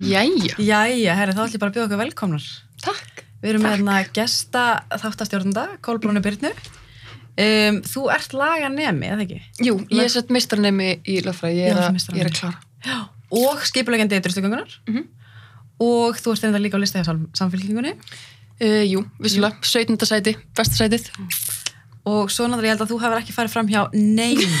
Jæja, Jæja, herri, þá ætlum ég bara að bjóða okkur velkomnar. takk. Við erum með hérna gesta þáttastjórnunda, Kolbrúnu Byrnu. Um, þú ert laganemi, eða ekki? Jú, ég er sett meistarnemi í lögfræði, ég, ég er að klára. Já. Og skipulegjandi eitthrustugöngunar. Mhm. Og þú ert einnig líka á lista hjá samfélkingunni. Uh, jú, vissulega, 17. sæti, besta sætið. Og svo náttúrulega ég held að þú hefur ekki farið fram hjá neinum.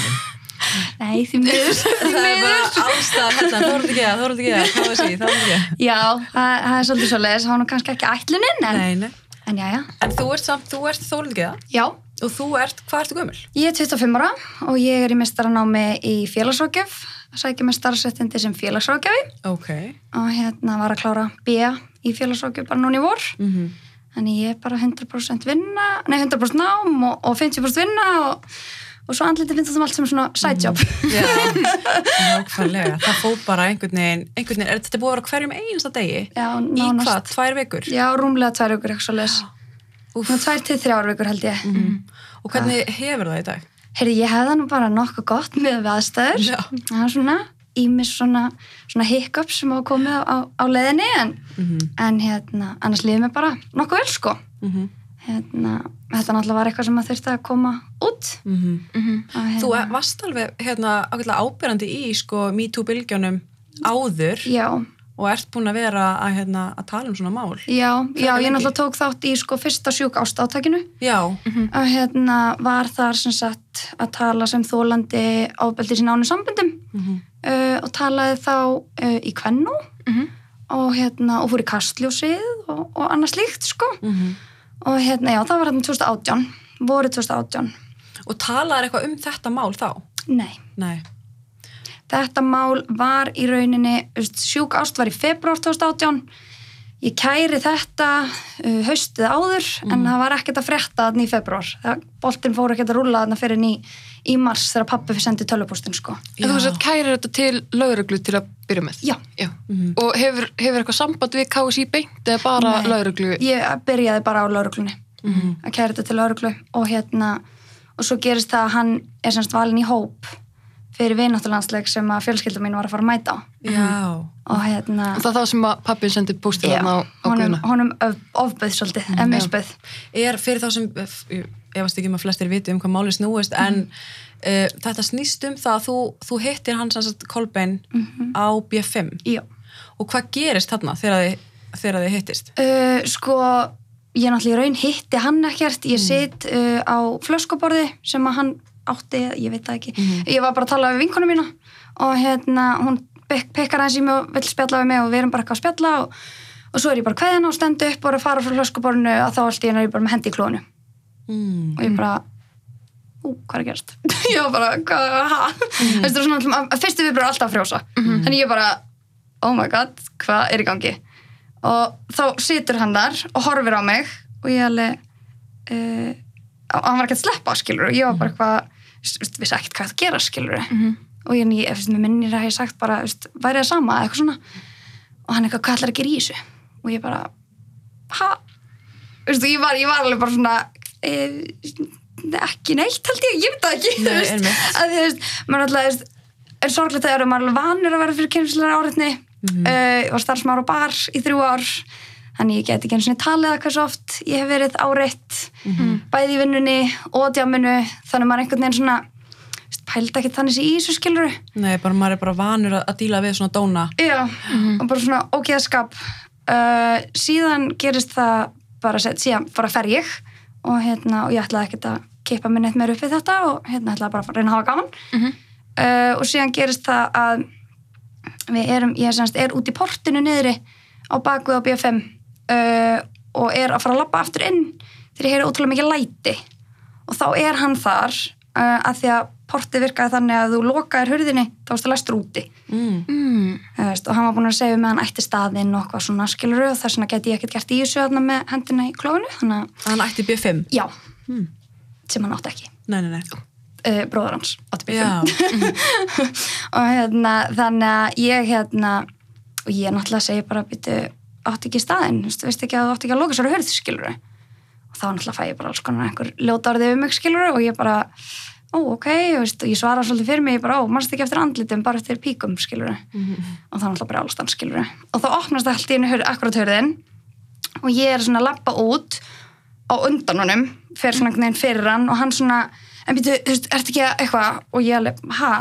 Nei, því miður. það er bara allstað hérna, þú voruð ekki það, þú voruð ekki það, hvað var sí, það var ekki það. Já, það, það er svolítið svo leiðis, það var nú kannski ekki ætlunin, en, Nei, nei. en já, já. En þú ert samt, þú ert þórið ekki það. Já, Og þú ert, hvað ertu gömul? ég er 25 ára og ég er í mestaranámi í félagsrákjöf, sækja með starfsettindi sem félagsrákjöfi Ok. og hérna var að klára B í félagsrákjöf bara núna í vor. Mm -hmm. Þannig ég er bara 100% vinna, nei 100% nám og, og 50% vinna og, og svo andliti finnst þetta allt sem svona side job. Já, nákvæmlega. Það fóð bara einhvern veginn, einhvern veginn, er þetta búið að vera hverjum einasta degi? Já, Í nánast. hvað, tvær vikur? Já, rúmlega tvær vikur tvær til þrjár vikur held ég. Mhm. Og hvernig hefur það í dag? Heyrði, ég hefði nú bara nokkuð gott með við aðstæður. Já. Það er svona ímis svona, svona hiccups sem hafa komið á, á, leiðinni en, Mm en hérna, annars liðið mér bara nokkuð vel sko. -hmm. Hérna, þetta náttúrulega var eitthvað sem að þurfti að koma út. Mm -hmm. Og, hérna, Þú varst alveg hérna, ákveðlega ábyrjandi í sko, MeToo-bylgjónum áður Já, og ert búin að vera að, hérna, að tala um svona mál. já, já, ég náttúrulega tók þátt í sko fyrsta sjúk ástátakinu Já, og hérna var þar sem sagt að tala sem þólandi ábeldi sín ánum sambundum mm uh, og talaði þá uh, í kvennu Mhm. og hérna, og fór í kastljósið og, og annað slíkt sko -hmm. Og hérna, já, það var hérna 2018 voru 2018 og talaður eitthvað um þetta mál þá? nei, Nei. þetta mál var í rauninni sjúk ást var í februar 2018 ég kæri þetta uh, haustið áður en það var ekkert að frétta þarna í februar það, boltin fór ekkert að rúlla þarna fyrir í, í mars þegar pappi sendi tölvupústin sko. En þú Já. sett kærir þetta til lögreglu til að byrja með? Já. Mhm. Og hefur, hefur eitthvað samband við KSI beint eða bara Nei. lögreglu? ég byrjaði bara á lauruglunni Mhm. að kæra þetta til lauruglu og hérna og svo gerist það að hann er semst valin í hóp fyrir vináttulandsleik sem að fjölskylda mín var að fara að mæta á. Já. og hérna Það er það sem að pappin sendi þarna á, á guðuna? honum of, ofböð svolítið, mm, emisböð er fyrir þá sem ég efast ekki um að flestir viti um hvað máli snúist en uh, þetta snýst um það að þú, þú hittir hans hans Kolbein á B5 Já. og hvað gerist þarna þegar þið, þegar þið hittist? Uh, sko, ég náttúrulega í raun hitti hann ekkert, ég sitt uh, á flöskuborði sem að hann átti, ég veit það ekki, ég var bara að tala við vinkonu mína og hérna hún pek pekkar aðeins í mig og vill spjalla við mig og við erum bara eitthvað að spjalla og, og svo er ég bara kveðina og stendu upp og er að fara frá flöskuborðinu að þá allt í hennar ég bara með hendi í klónu Mm. og ég bara ú, hvað er að gerast? ég var bara, hvað, ha? Mm. Veistu, svona, alltaf, að fyrstu við bara alltaf að frjósa þannig ég bara, oh my god hvað er í gangi? og þá situr hann þar og horfir á mig og ég alveg uh, hann var ekki að sleppa, skilur og ég var bara eitthvað, veist, vissi ekkert hvað það gera, skilur og ég, ég minnir að ég sagt bara, veist, væri það sama eða eitthvað svona og hann eitthvað, að gera í þessu? og ég bara, ha? Veist, ég, var, ég var alveg bara svona e, ekki neitt held ég, ég veit það ekki Nei, veist, að því, veist, maður alltaf er sorglegt að maður er vanur að vera fyrir kemslega áriðni mm -hmm. var starfsmáður á bar í þrjú ár þannig ég get ekki einu svona talið að hversu oft ég hef verið áreitt bæði í vinnunni og djáminu. Þannig maður einhvern veginn svona pældi ekki þannig sér í þessu skiluru Nei, bara maður er bara vanur að, að díla við svona dóna. Já, og bara svona ógeðskap uh, síðan gerist það bara sett, síðan bara fer ég og hérna, og ég ætlaði ekkert að kippa mér neitt meir upp við þetta og hérna ætlaði bara að reyna að hafa gaman. Mhm. uh, og síðan gerist það að við erum, ég semst er út í portinu niðri á bakvið á BFM uh, og er að fara að labba aftur inn þegar ég heyri ótrúlega mikið læti. Og þá er hann þar uh, að því að portið virkaði þannig að þú lokaðir hurðinni þá varstu læstur úti. Mm. Mm. Þú veist, og hann var búin að segja með hann ætti staðinn og eitthvað svona skilur og þess vegna geti ég ekkert gert í þessu með hendina í klófinu þannig að Hann ætti B5 já, sem hann átti ekki. Nei, nei, nei. Uh, bróður hans átti bílum Já, og hérna þannig að ég hérna og ég náttúrulega segi bara býtu átti ekki staðinn, þú veist, ekki að þú átti ekki að loka sér hörð skilur og þá náttúrulega fæ ég bara alls konar einhver ljóta orðið um mig skilur og ég bara ó, ok, og ég svara svolítið fyrir mig, ég bara, ó, mannst ekki eftir andlitum, bara eftir píkum, skilur og það er alltaf bara allstan, skilur og þá opnast allt í henni hör, akkurat hörðin og ég er svona að lappa út á undan honum, fer svona einhvern veginn fyrir hann og hann svona, en býtu, þú veist, ertu ekki að eitthvað, og ég alveg, ha?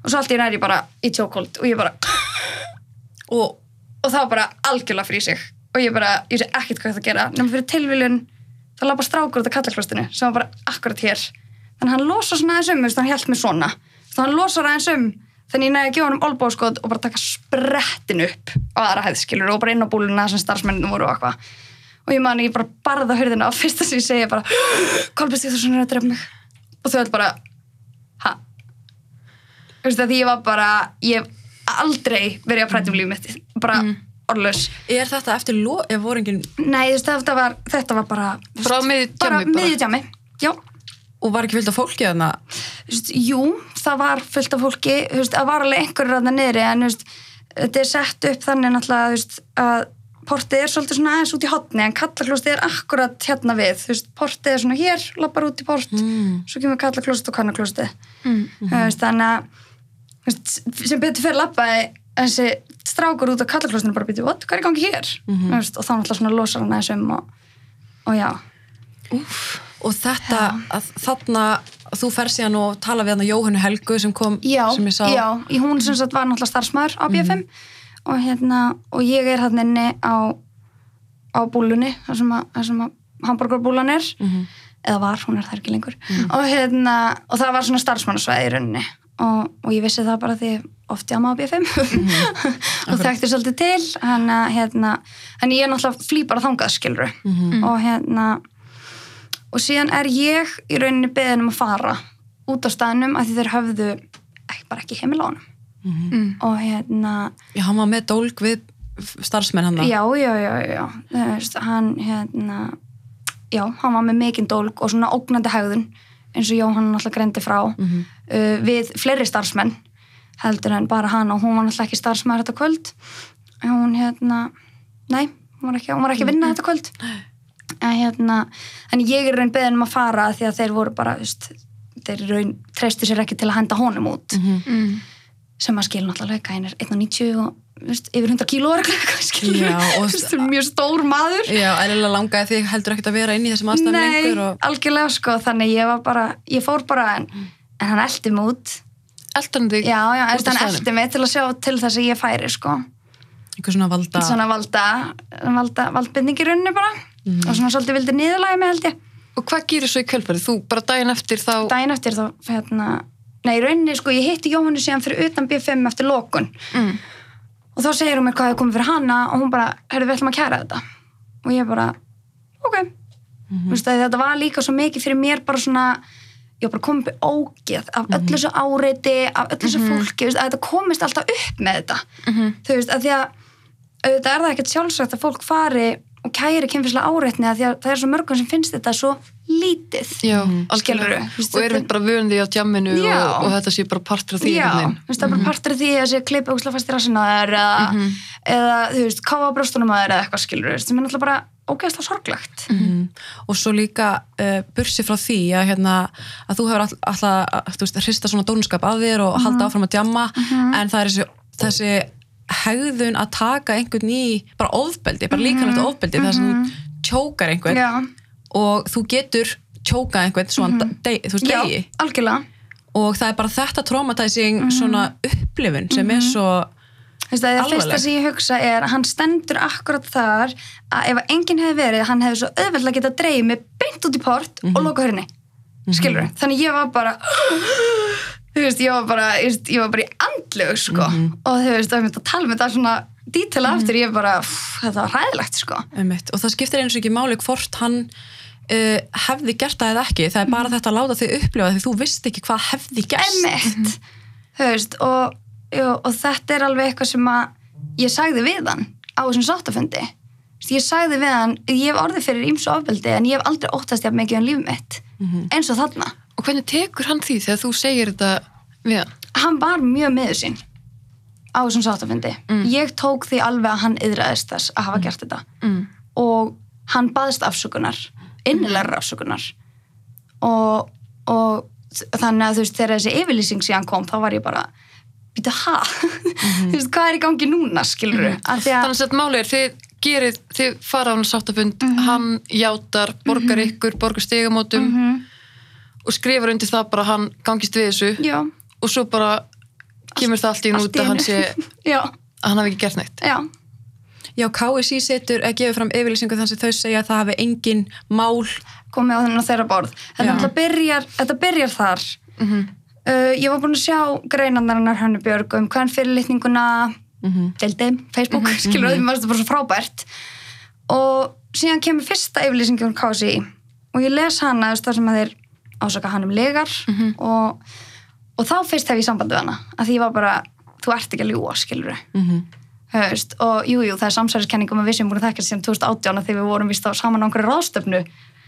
Og svo allt í ég bara í tjókóld og ég bara, og og það var bara algjörlega fyrir sig. Og ég bara, ég sé ekkert hvað það gera. Nema fyrir tilviljun, það lappa strákur út af kallaklostinu sem var bara akkurat hér. Þannig að hann losa svona aðeins um, veist, hann held mig svona. Þannig að hann losar aðeins um þannig ég næði að gefa hann um olbóðskot og bara taka sprettin upp á aðra hæðskilur og bara inn á búluna sem starfsmenninu voru og eitthvað. Og ég man, ég bara barða hurðina og fyrsta sem ég segja bara Kolbjörn Stíðarsson er að drepa mig. Og þau held bara ha? Þú veist að því ég var bara ég hef aldrei verið að præta um lífið mitt bara mm. orðlaus er þetta eftir lo... ef voru engin Nei, þú veist, þetta var, þetta var bara þú Bara á veist, miðju bara djammi bara. miðju djammi, já og var ekki fylgt af fólki þarna jú, það var fullt af fólki veist, það var alveg einhverjur að það niðri en veist, þetta er sett upp þannig náttúrulega að portið er svolítið svona aðeins út í hotni en kallaklóstið er akkurat hérna við portið er svona hér, lappar út í port mm. svo kemur kallaklóstið og kannaklóstið mm. þannig að sem betur fyrir lappaði þessi strákur út á kallaklóstinu bara býtu, what, hvað er í gangi hér? Þú veist, og þá náttúrulega svona losar hann aðeins um og, og já. Og þetta, að þarna þú fer síðan og tala við hann Jóhannu Helgu sem kom, já, sem ég sá. já, hún sem sagt var náttúrulega starfsmæður á BFM og, hérna, og ég er hann inni á, á búlunni þar sem að, að hambúrgarbúlan er. Eða var, hún er það ekki lengur. Og, hérna, og það var svona starfsmannasvæði í rauninni og, og ég vissi það bara því oft ég á BFM og þekkti svolítið til hann að hérna, en ég er náttúrulega flý bara þangað skilru og hérna og síðan er ég í rauninni beðin um að fara út á staðnum að því þeir höfðu ekki, bara ekki heimil á honum. Mm. og hérna já, hann var með dólg við starfsmenn hann já, já, já, já veist, hann hérna já, hann var með mikinn dólg og svona ógnandi hægðun eins og Jóhann náttúrulega greindi frá Mhm. uh, við fleiri starfsmenn heldur en bara hann og hún var náttúrulega ekki starfsmæður þetta kvöld. Hún hérna nei, hún var ekki, hún var ekki vinna þetta kvöld. En hérna en ég er raun beðin um að fara því að þeir voru bara veist, þeir raun treystu sér ekki til að henda honum út. Mm. sem að skilja náttúrulega hann er 1,90 og veist, yfir 100 kíló skilur Já, og- mjög stór maður. Já, eðlilega langaði þig heldur ekkert að vera inn í þessum aðstæðum Nei, lengur og algjörlega sko þannig ég var bara, ég fór bara en, en hann eldi mig út. Eldan þig já, já, hann eldi mig til að sjá til þess að ég færi sko. Einhver svona valda svona valda, valda valdbindning í rauninni bara. Mhm. og svona svolítið vildi niðurlægi mig held ég. Og hvað gerir svo í kjölfarið? Þú bara daginn eftir þá daginn eftir þá hérna, nei, rauninni sko, ég hitti Jóhannu síðan fyrir utan B5 eftir lokun. Mm. Og þá segir hún mér hvað hefur komið fyrir hana og hún bara, herru við ætlum að kæra þetta. Og ég bara, ok. Mm -hmm. þetta var líka svo mikið fyrir mér bara svona, ég var bara komið upp ógeð af öllu þessu áreiti af öllu þessu fólki, veist, að þetta komist alltaf upp með þetta, þú veist, að því að auðvitað er það ekkert sjálfsagt að fólk fari og kæri kynfislega áreitni að því að það er svo mörgum sem finnst þetta svo lítið Já, Þú veist, Og erum bara vöndi á djamminu Já. og, og þetta sé bara partur af því Já, þú veist, það er bara partur af því að sé klippa úkslega fast í rassina á þér eða, eða, þú veist, káfa á brjóstunum á þér eða eitthvað skilur, sem er náttúrulega bara ógeðslega sorglegt. Mhm. og svo líka uh, bursi frá því að, hérna, að þú hefur all- alltaf að, þú að hrista svona dónskap af þér og halda áfram að djamma en það er þessi, þessi hegðun að taka einhvern í bara ofbeldi, bara líkanlegt ofbeldi það sem tjókar einhvern. Já, og þú getur tjókað einhvern svona deg, þú veist, já, degi algjörlega. og það er bara þetta traumatizing svona upplifun sem er svo Þú veist, að það Alvarleg. fyrsta sem ég hugsa er að hann stendur akkurat þar að ef enginn hefði verið, hann hefði svo auðveldlega getað dreigð mig beint út í port og loka hörni. Skilur Þannig ég var bara, þú veist, ég var bara, ég, var bara í andlegu, sko. Og þú veist, að ég myndi að tala með þetta svona dítela aftur, ég bara, pff, þetta var hræðilegt, sko. Og það skiptir eins og ekki máli hvort hann uh, hefði gert það eða ekki það er bara þetta að láta þig upplifa því þú veist ekki hvað hefði gerst. Emmett þú veist og, jú, og þetta er alveg eitthvað sem að ég sagði við hann á þessum sáttafundi. Ég sagði við hann, ég hef orðið fyrir ímsu ofbeldi en ég hef aldrei óttast jafn mikið um líf mitt eins og þarna. Og hvernig tekur hann því þegar þú segir þetta við hann? hann var mjög miður sín á þessum sáttafundi. Ég tók því alveg að hann yðraðist þess að hafa gert þetta. Mm. og hann baðst afsökunar innilegar afsökunar. Og, og þannig að þú veist, þegar þessi yfirlýsing síðan kom, þá var ég bara býta ha, þú veist, hvað er í gangi núna skilur mm -hmm. að Þannig að máli er, þið gerið, þið fara á hann sáttafund, hann játar, borgar ykkur, borgar stigamótum og skrifar undir það bara hann gangist við þessu. Já, og svo bara kemur það allt í allt í að hann sé, að hann hafi ekki gert neitt. já, Já, KSI setur að gefa fram yfirlýsingu þannig að þau segja að það hafi engin mál komið á þennan þeirra borð. Þetta byrjar, þetta byrjar þar. Uh, ég var búin að sjá greinandarinnar Hönnu Björg um hvern fyrirlitninguna deildi, Facebook, skilur það, mér finnst það bara svo frábært. Og síðan kemur fyrsta yfirlýsingin um KSI og ég les hana þar sem að þeir ásaka hann um legar og, og þá fyrst hef ég samband við hana að því ég var bara, þú ert ekki að ljúa skilur Höfst, og jú, jú, það er samsæriskenningum að við sem búin að þekkja síðan 2018 að þegar við vorum vist á saman á einhverju ráðstöfnu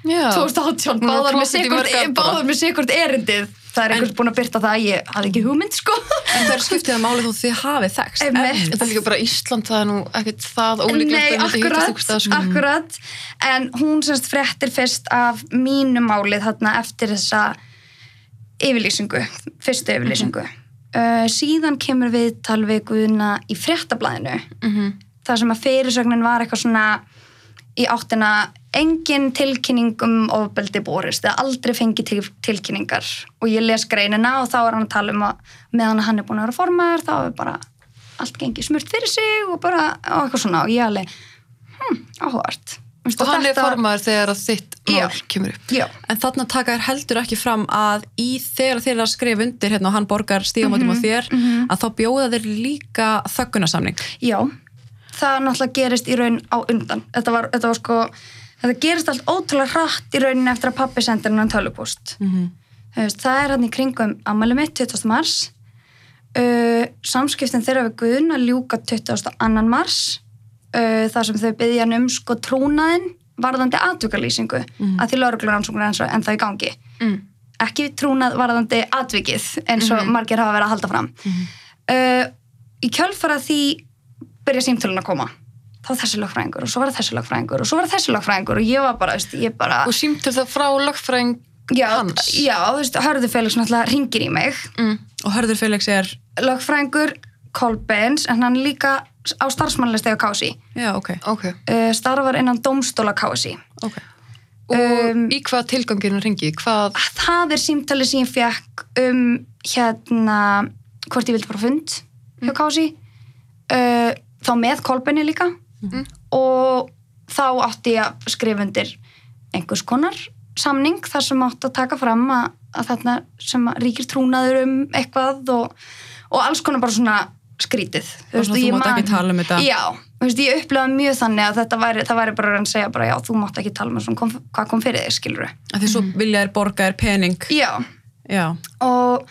Já. 2018, Hún var báðar með sikurt með sikurt erindið. Það er einhvers búin að byrta það að ég hafði ekki hugmynd sko. En það er skiptið að máli þó þið hafið þekst Einmitt. Þetta er líka bara Ísland, það er nú ekkert það ólíklegt Nei, akkurat, staðar, sko. akkurat. En hún semst fréttir fyrst af mínu málið þarna eftir þessa yfirlýsingu fyrstu yfirlýsingu uh, síðan kemur viðtal við Guðna í fréttablaðinu. Mhm. þar sem að fyrirsögnin var eitthvað svona í áttina engin tilkynning um ofbeldi borist eða aldrei fengi til, tilkynningar. Og ég les greinina og þá er hann að tala um að meðan hann er búin að vera formaður þá er bara allt gengið smurt fyrir sig og bara og eitthvað svona. Og ég alveg hm, áhugart Og hann er formaður þegar þitt mál Já. kemur upp. já, En þarna taka þér heldur ekki fram að í þegar þeir eru að skrifa undir hérna og hann borgar stígamótum á þér að þá bjóða þeir líka þöggunarsamning. já það náttúrulega gerist í raun á undan þetta var, þetta var sko þetta gerist allt ótrúlega hratt í raunin eftir að pappi sendir hann tölupúst Mm veist, það er hann í kringum ammæli mitt 20. mars uh, samskiptin þeirra við Guðun að ljúka 22. mars uh, þar sem þau byggja um sko trúnaðinn varðandi atvikalýsingu. Að því lauruglur ansóknur eins og en það í gangi. Mm. ekki trúnað varðandi atvikið eins og margir hafa verið að halda fram. Uh, í kjölfara því byrja símtölun að koma. Þá var þessi lögfræðingur og svo var þessi lögfræðingur og svo var þessi lögfræðingur og ég var bara, veist, ég bara Og símtur það frá lögfræðing já, hans. já, þú veist, hörðu Felix náttúrulega ringir í mig. Mm. Og Hörður Felix er, lögfræðingur Kolbens en hann líka á starfsmannlistegi á KSI já ok, Ok, uh, starfar innan domstóla KSI ok. og Um, í hvað tilganginu ringi? Hvað? það er símtali sem ég fekk um hérna hvort ég vildi bara fund hjá KSI uh, þá með Kolbeni líka Mhm. og þá átti ég að skrifa undir einhvers konar samning þar sem átti að taka fram að, að þarna sem að ríkir trúnaður um eitthvað og, og alls konar bara svona skrítið. Og þú ég mátt ekki tala um þetta. já, þú veist, ég upplegaði mjög þannig að þetta væri, það væri bara að segja bara já, þú mátt ekki tala um svona, kom, hvað kom fyrir þig, skilur Að því svo vilja þér borga þér pening. já, Já, og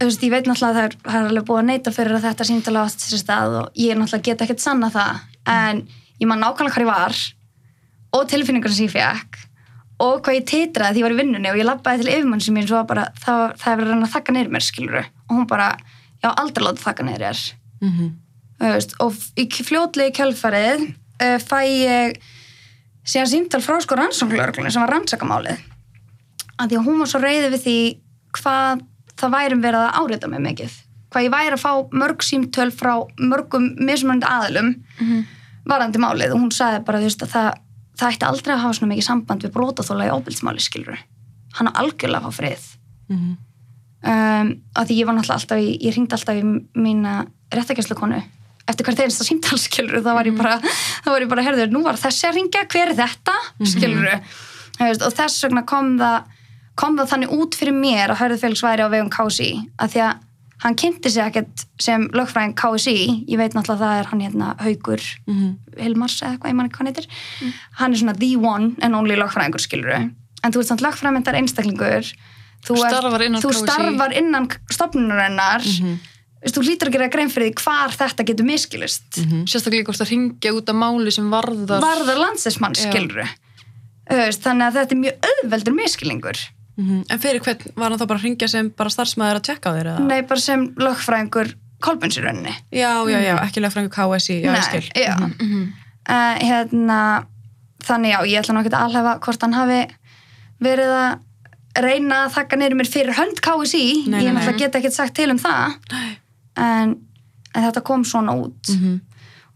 þú veist, ég veit náttúrulega að það er, það er alveg búið að neyta fyrir að þetta símtala átt sér stað og ég náttúrulega get ekkert sanna það. En ég man nákvæmlega hvað ég var og tilfinningar sem ég fekk og hvað ég titraði því ég var í vinnunni og ég labbaði til yfirmann sem mín svo bara, það, það er bara, já aldrei láta þakka neyri þér. Mm Þú veist, og í fljótlegi kjölfarið uh, fæ ég síðan símtal frá sko rannsóknlörglunni sem var rannsakamálið að því að hún var svo reyði við því hvað það værum verið að áreita mig mikið. Hvað ég væri að fá mörg símtöl frá mörgum mismunandi aðilum varandi málið. Og hún sagði bara veist, að það, það ætti aldrei að hafa svona mikið samband við brotaþóla í óbildsmáli skilur hann á algjörlega að fá frið. Mhm. Um, að ég var náttúrulega alltaf í, ég ringdi alltaf í mína réttakjæslukonu eftir hvert einsta símtal skilur þá var ég bara, þá var ég bara, herður, nú var þessi að ringja hver er þetta, skilur veist, og þess vegna kom það kom það þannig út fyrir mér að Hörður Felix væri á vegum KSI að því að hann kynnti sig ekkert sem lögfræðing KSI, ég veit náttúrulega að það er hann hérna Haugur Mhm. Hilmars eða hvað ég manni hvað hann heitir. Hann er svona the one and only lögfræðingur skilur en þú ert samt lögfræðmyndar einstaklingur þú, ert- Starfar innan þú starfar innan stofnunarinnar mm þú lítur að gera grein fyrir því hvar þetta getur miskilist mm Sérstaklega hvort að ringja út af máli sem varðar varðar landsismann Já. skilur þannig að þetta er mjög auðveldur miskilningur Mhm. En fyrir hvern var hann þá bara að ringja sem bara starfsmæður að tjekka á þér? Eða? nei bara sem lögfræðingur rauninni Já, já, já, ekki lögfrængu KSI, já, skil. já. Uh, hérna, þannig já, ég ætla nú ekki að alhefa hvort hann hafi verið að reyna að þakka neyru mér fyrir hönd KSI Nei, nei, ég nei. náttúrulega get ekkert sagt til um það. En, en þetta kom svona út. Mhm.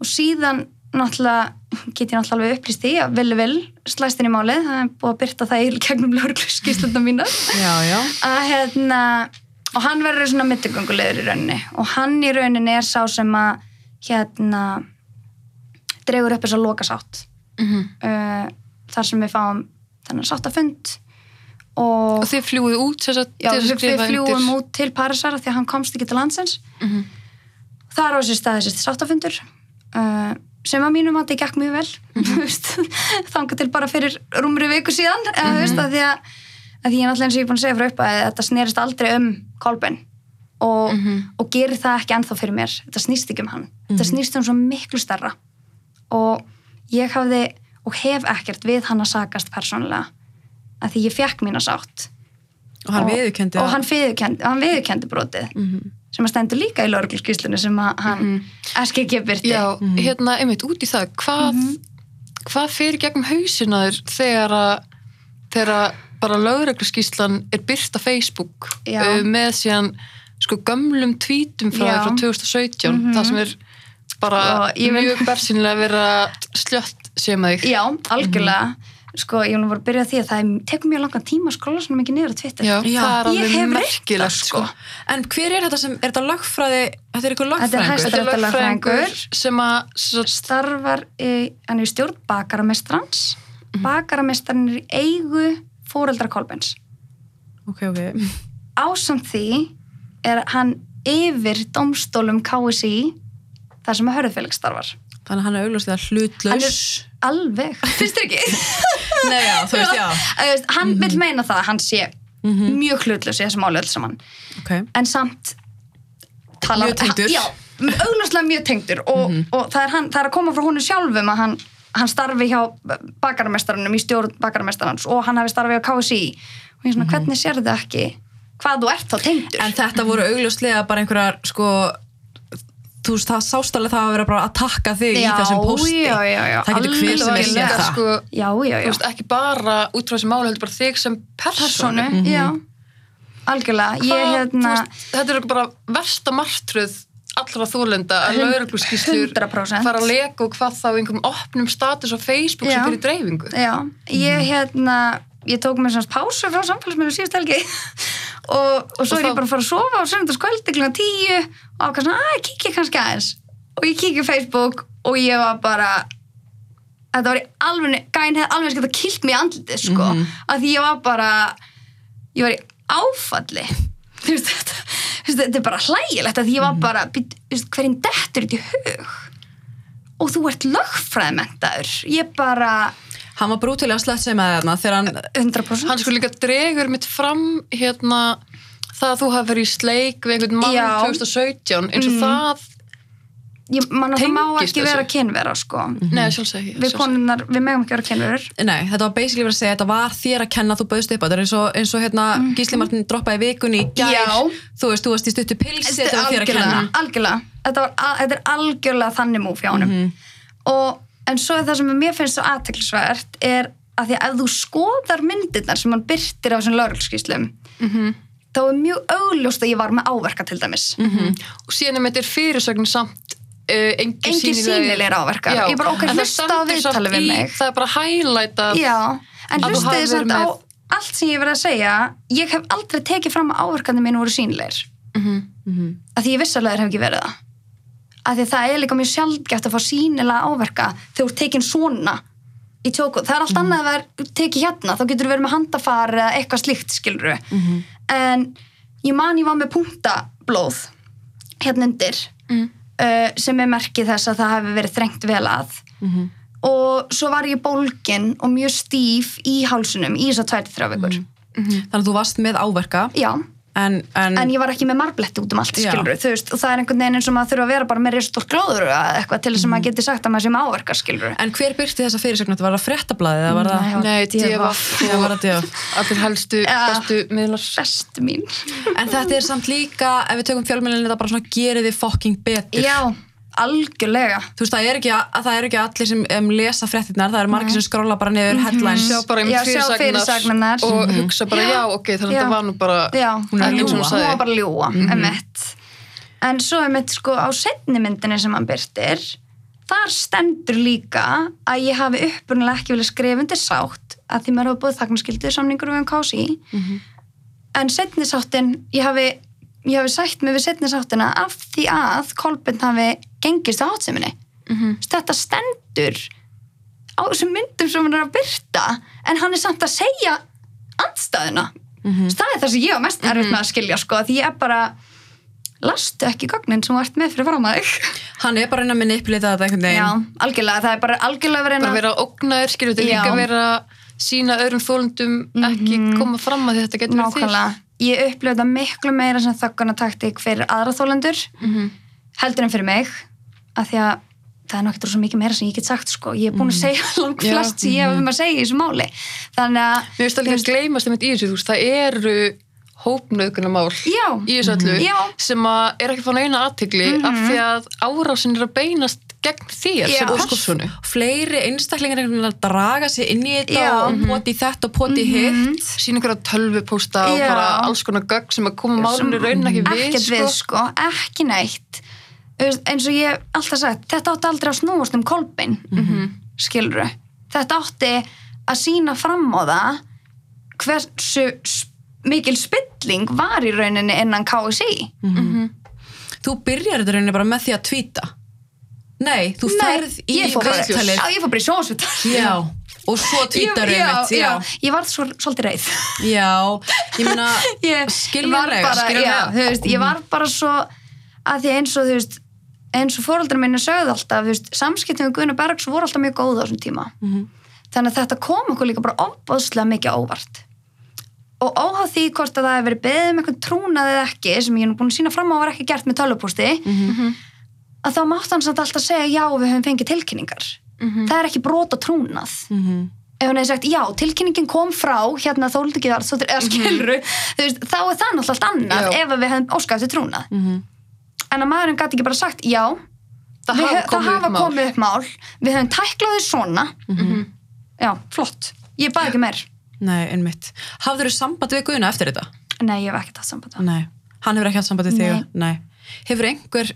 og síðan náttúrulega get ég náttúrulega alveg upplýst því að villi vil slæst í málið, það er búið að byrta það í gegnum lögregluskíslunda mínar. Já, já. að hérna og hann verður svona mittigöngulegur í rauninni. Og hann í rauninni er sá sem að hérna dregur upp þess að loka sátt Mhm. uh, þar sem við fáum þennan sáttafund og, Og þið fljúið út sem sagt, já, til þess við, að skrifa við fljúum undir. út til Parísar af því að hann komst ekki til landsins. Mhm. þar á þessi stað þessi sáttafundur uh, sem að mínum að þetta gekk mjög vel mm þanga til bara fyrir rúmri viku síðan mm veist, að því að, að því ég náttúrulega eins og ég er búin að segja frá upp að þetta snerist aldrei um Kolben og, og gerir það ekki ennþá fyrir mér. Þetta snýst ekki um hann. Þetta snýst um svo miklu starra og ég hafði og hef ekkert við hann að sakast persónulega að því ég fekk mína sátt Og hann og, viðurkenndi og að- hann viðurkendi brotið Mhm. sem að stendur líka í laurugluskíslunni sem að hann eski ekki byrti Já, hérna, einmitt, út í það, hvað, Mhm. hvað fyrir gegnum hausina þér þegar að, þegar að bara lögregluskíslan er byrt á Facebook Já. uh, með síðan sko gömlum tvítum frá, Já. frá 2017, það sem er bara vil- mjög bersinlega vera slött sem þig. Já, algjörlega sko, ég vil bara byrja því að það tekur mjög langan tíma að skrolla svona mikið niður á Twitter Já, það er alveg merkilegt sko. sko. En hver er þetta sem, er þetta lögfræði, þetta er ykkur hæsta- Þetta er lögfræðingur sem að svo, starfar í, hann er í stjórn bakaramestrans bakaramestrarin er í eigu fóreldra Kolbens Ok, ok. ásamt því er hann yfir domstólum KSI þar sem að hörðufélag starfar Þannig að hann er augljóslega hann hlutlaus. Alveg, finnst þér ekki? Nei, já, þú veist, já. Veist, hann vil meina það að hann sé mjög hlutlaus í þessu máli öll saman. Ok. en samt talar, Mjög tengdur. já, augljóslega mjög tengdur og, og það, er hann, það er að koma frá honum sjálfum að hann, hann starfi hjá bakaramestaranum í stjórn bakaramestarans og hann hafi starfið á KSI og ég er svona, hvernig sér þið ekki? Hvað þú ert þá tengdur? En þetta voru augljóslega bara einhverjar, sko, þú veist, það sástalega það að vera bara að takka þig í Já, þessum pósti. já, já, já, Það getur hver sem er alveg. líka, það. sko, já, já, já, veist, ekki bara út frá þessi máli heldur bara þig sem persónu persónu já, algjörlega ég Hvað- hérna veist, þetta er bara versta martröð allra þólenda að 100%. fara að leka og hvað þá einhverjum opnum status á Facebook Já. sem fyrir dreifingu Já, ég hérna ég tók mér svona pásu frá samfélagsmiðlum síðust helgi og, og svo Og er ég þá- bara að fara að sofa á söndagskvöldi kl. 10 og ákvæða svona, að kíkja kannski aðeins. Og ég kíkja Facebook og ég var bara þetta var í alveg, gæn hefði alveg skemmt að kilt mig í andlitið sko, af því ég var bara ég var í áfalli. Þú veist þetta þetta er bara hlægilegt af því ég var bara þú veist, hverjum dettur þetta í hug? Og þú ert lögfræðmentaður ég bara Hann var brútilega slett sem að þarna þegar hann, 100% hann sko líka dregur mitt fram hérna það að þú hafi verið í sleik við einhvern mann Já. 2017 eins og það ég, man, það má Tengist ekki vera þessu. kynvera sko. nei, sjálfsög ekki við sjálfsagt. konunnar, við megum ekki vera kynverur nei, þetta var basically verið að segja, þetta var þér að kenna, þú bauðst upp á þetta, eins og, eins og hérna Gísli Martin droppaði vikunni í gær, Já. þú veist, þú varst í stuttu pilsi, þetta var þér að kenna. algjörlega. Þetta, var, al- þetta er algjörlega þannig múf hjá honum og, en svo er það sem mér finnst svo aðteklisvert er að því að þú skoðar myndirnar sem hann byrtir á þessum laurelskíslum þá er mjög augljóst að ég var með áverka til dæmis. Og síðan er þetta fyrirsögn samt uh, engin, Engir sýnilegir áverkar. Já, Ég bara, ok, en það hlusta á viðtalið við í- mig. það er bara Já, en hafir samt á með- allt sem ég verið að segja. Ég hef aldrei tekið fram að áverkandi mínu voru sýnilegir. Mhm. að því ég vissalega hef ekki verið það að því það er líka mjög sjaldgæft að fá sínilega áverka þegar þú ert tekin svona í tjóku, það er allt annað að vera tekið hérna, þá getur þú verið með handafar eða eitthvað slíkt skiluru en ég man ég var með punktablóð hérna undir Mm. uh, sem er merkið þess að það hefði verið þrengt vel að. Og svo var ég bólgin og mjög stíf í hálsunum í þess að tvæti þrjá vikur. Þannig að þú varst með áverka, já, en, en, en ég var ekki með marbletti út um allt skilur, þú veist, og það er einhvern veginn eins og maður þurfa að vera bara með ristótt glóður eða eitthvað til þess að maður geti sagt að maður sé með áverka skilur en hver byrti þessa fyrirsögn, var það fréttablaðið, eða var það, Nei. Nei, DFF. Allir helstu, bestu miðlar. Bestu mín. En þetta er samt líka, ef við tökum fjölmjölinu, þetta bara svona gerir þið fucking betur. já, algjörlega. Þú veist, það er ekki, að, það er ekki allir sem um, lesa fréttirnar, það er margir sem skróla bara niður headlines. sjá bara um sjá fyrirsagnirnar. og hugsa bara já, ok, þannig að það var nú bara Já, Hún er en var bara að ljúa, emitt. En svo emitt sko á setni myndinni sem hann byrtir, þar stendur líka að ég hafi upprunalega ekki vilja skrifa undir sátt að því maður hafa búið þagnarskildið samningur við um KSI. En setni sáttin, ég hafi, ég hafi sætt mig við setni sáttina af því að Kolbjörn hafi gengist á hátseminni. Þetta stendur á þessum myndum sem hann er að byrta en hann er samt að segja andstæðuna. Það er það sem ég var mest erfitt með að skilja sko, því ég er bara lastu ekki gögnin sem þú ert með fyrir fram að þig? Hann er bara að reyna að manipulita þetta einhvern veginn. já, algjörlega, það er bara algjörlega verið bara vera að ógna þér, skilur þetta líka vera sína öðrum þólundum ekki koma fram að því þetta getur verið nákvæmlega ég upplifði þetta miklu meira sem þögguna taktík fyrir aðra þólendur heldur en fyrir mig af því að það er nokkið svo mikið meira sem ég get sagt sko. ég er búin að segja langt flest sem ég hef um að segja í þessu máli þannig að Mér finnst alveg að gleymast einmitt í þessu, þú veist, það eru hópnauðgunarmál Já. í þessu öllu Já. sem að er ekki að fá neina aðtigli af því að árásin er að beinast gegn þér Já. sem persónu. Fleiri einstaklingar draga sig inn í þetta Já. og poti þetta og poti hitt. Sína einhverja tölvupósta og bara alls konar gögn sem að koma málunni raun ekki við, ekkert sko. við sko, ekki neitt eins og ég alltaf sagt þetta átti aldrei að snúast um kolbein mm Mhm. skiluru þetta átti að sína fram á það hversu mikil spilling var í rauninni innan KSI Þú byrjar þetta rauninni bara með því að tvíta. Nei, þú ferð í viðtalið. já, ég fór bara í sjónsvital Já, og svo tvítar já, einmitt. já, Já, ég var svo, svolítið reið. Já, ég meina, skiljanlega, skiljanlega. þú veist, ég var bara svo að því eins og þú veist eins og fóreldrar minni sögðu alltaf veist, samskiptum við Guðna Bergs voru alltaf mjög góð á þessum tíma. Þannig að þetta kom okkur líka bara ofbóðslega mikið óvart. Og óháð því hvort að það hefur verið beðið um eitthvað trúnað eða ekki sem ég er búin að sína fram á var ekki gert með tölvupústi að þá mátt hann samt alltaf segja já við höfum fengið tilkynningar. Það er ekki brot og trúnað. Ef hann hefði sagt, já, tilkynningin kom frá hérna þóldi ekki þar, skilru veist, þá er það náttúrulega allt annað Já. ef við hefum óskað til trúnað. En að maðurinn gæti ekki bara sagt, já Það við hafa komið það hafa upp komið upp mál. Við höfum tæklað þau svona. Já, flott, ég baði ekki meir. Nei, einmitt. Hafður þú samband við Guðna eftir þetta? nei, ég hef ekkert hatt samband við hann. Nei. Hann hefur ekki hatt samband við þig? Nei. Hefur einhver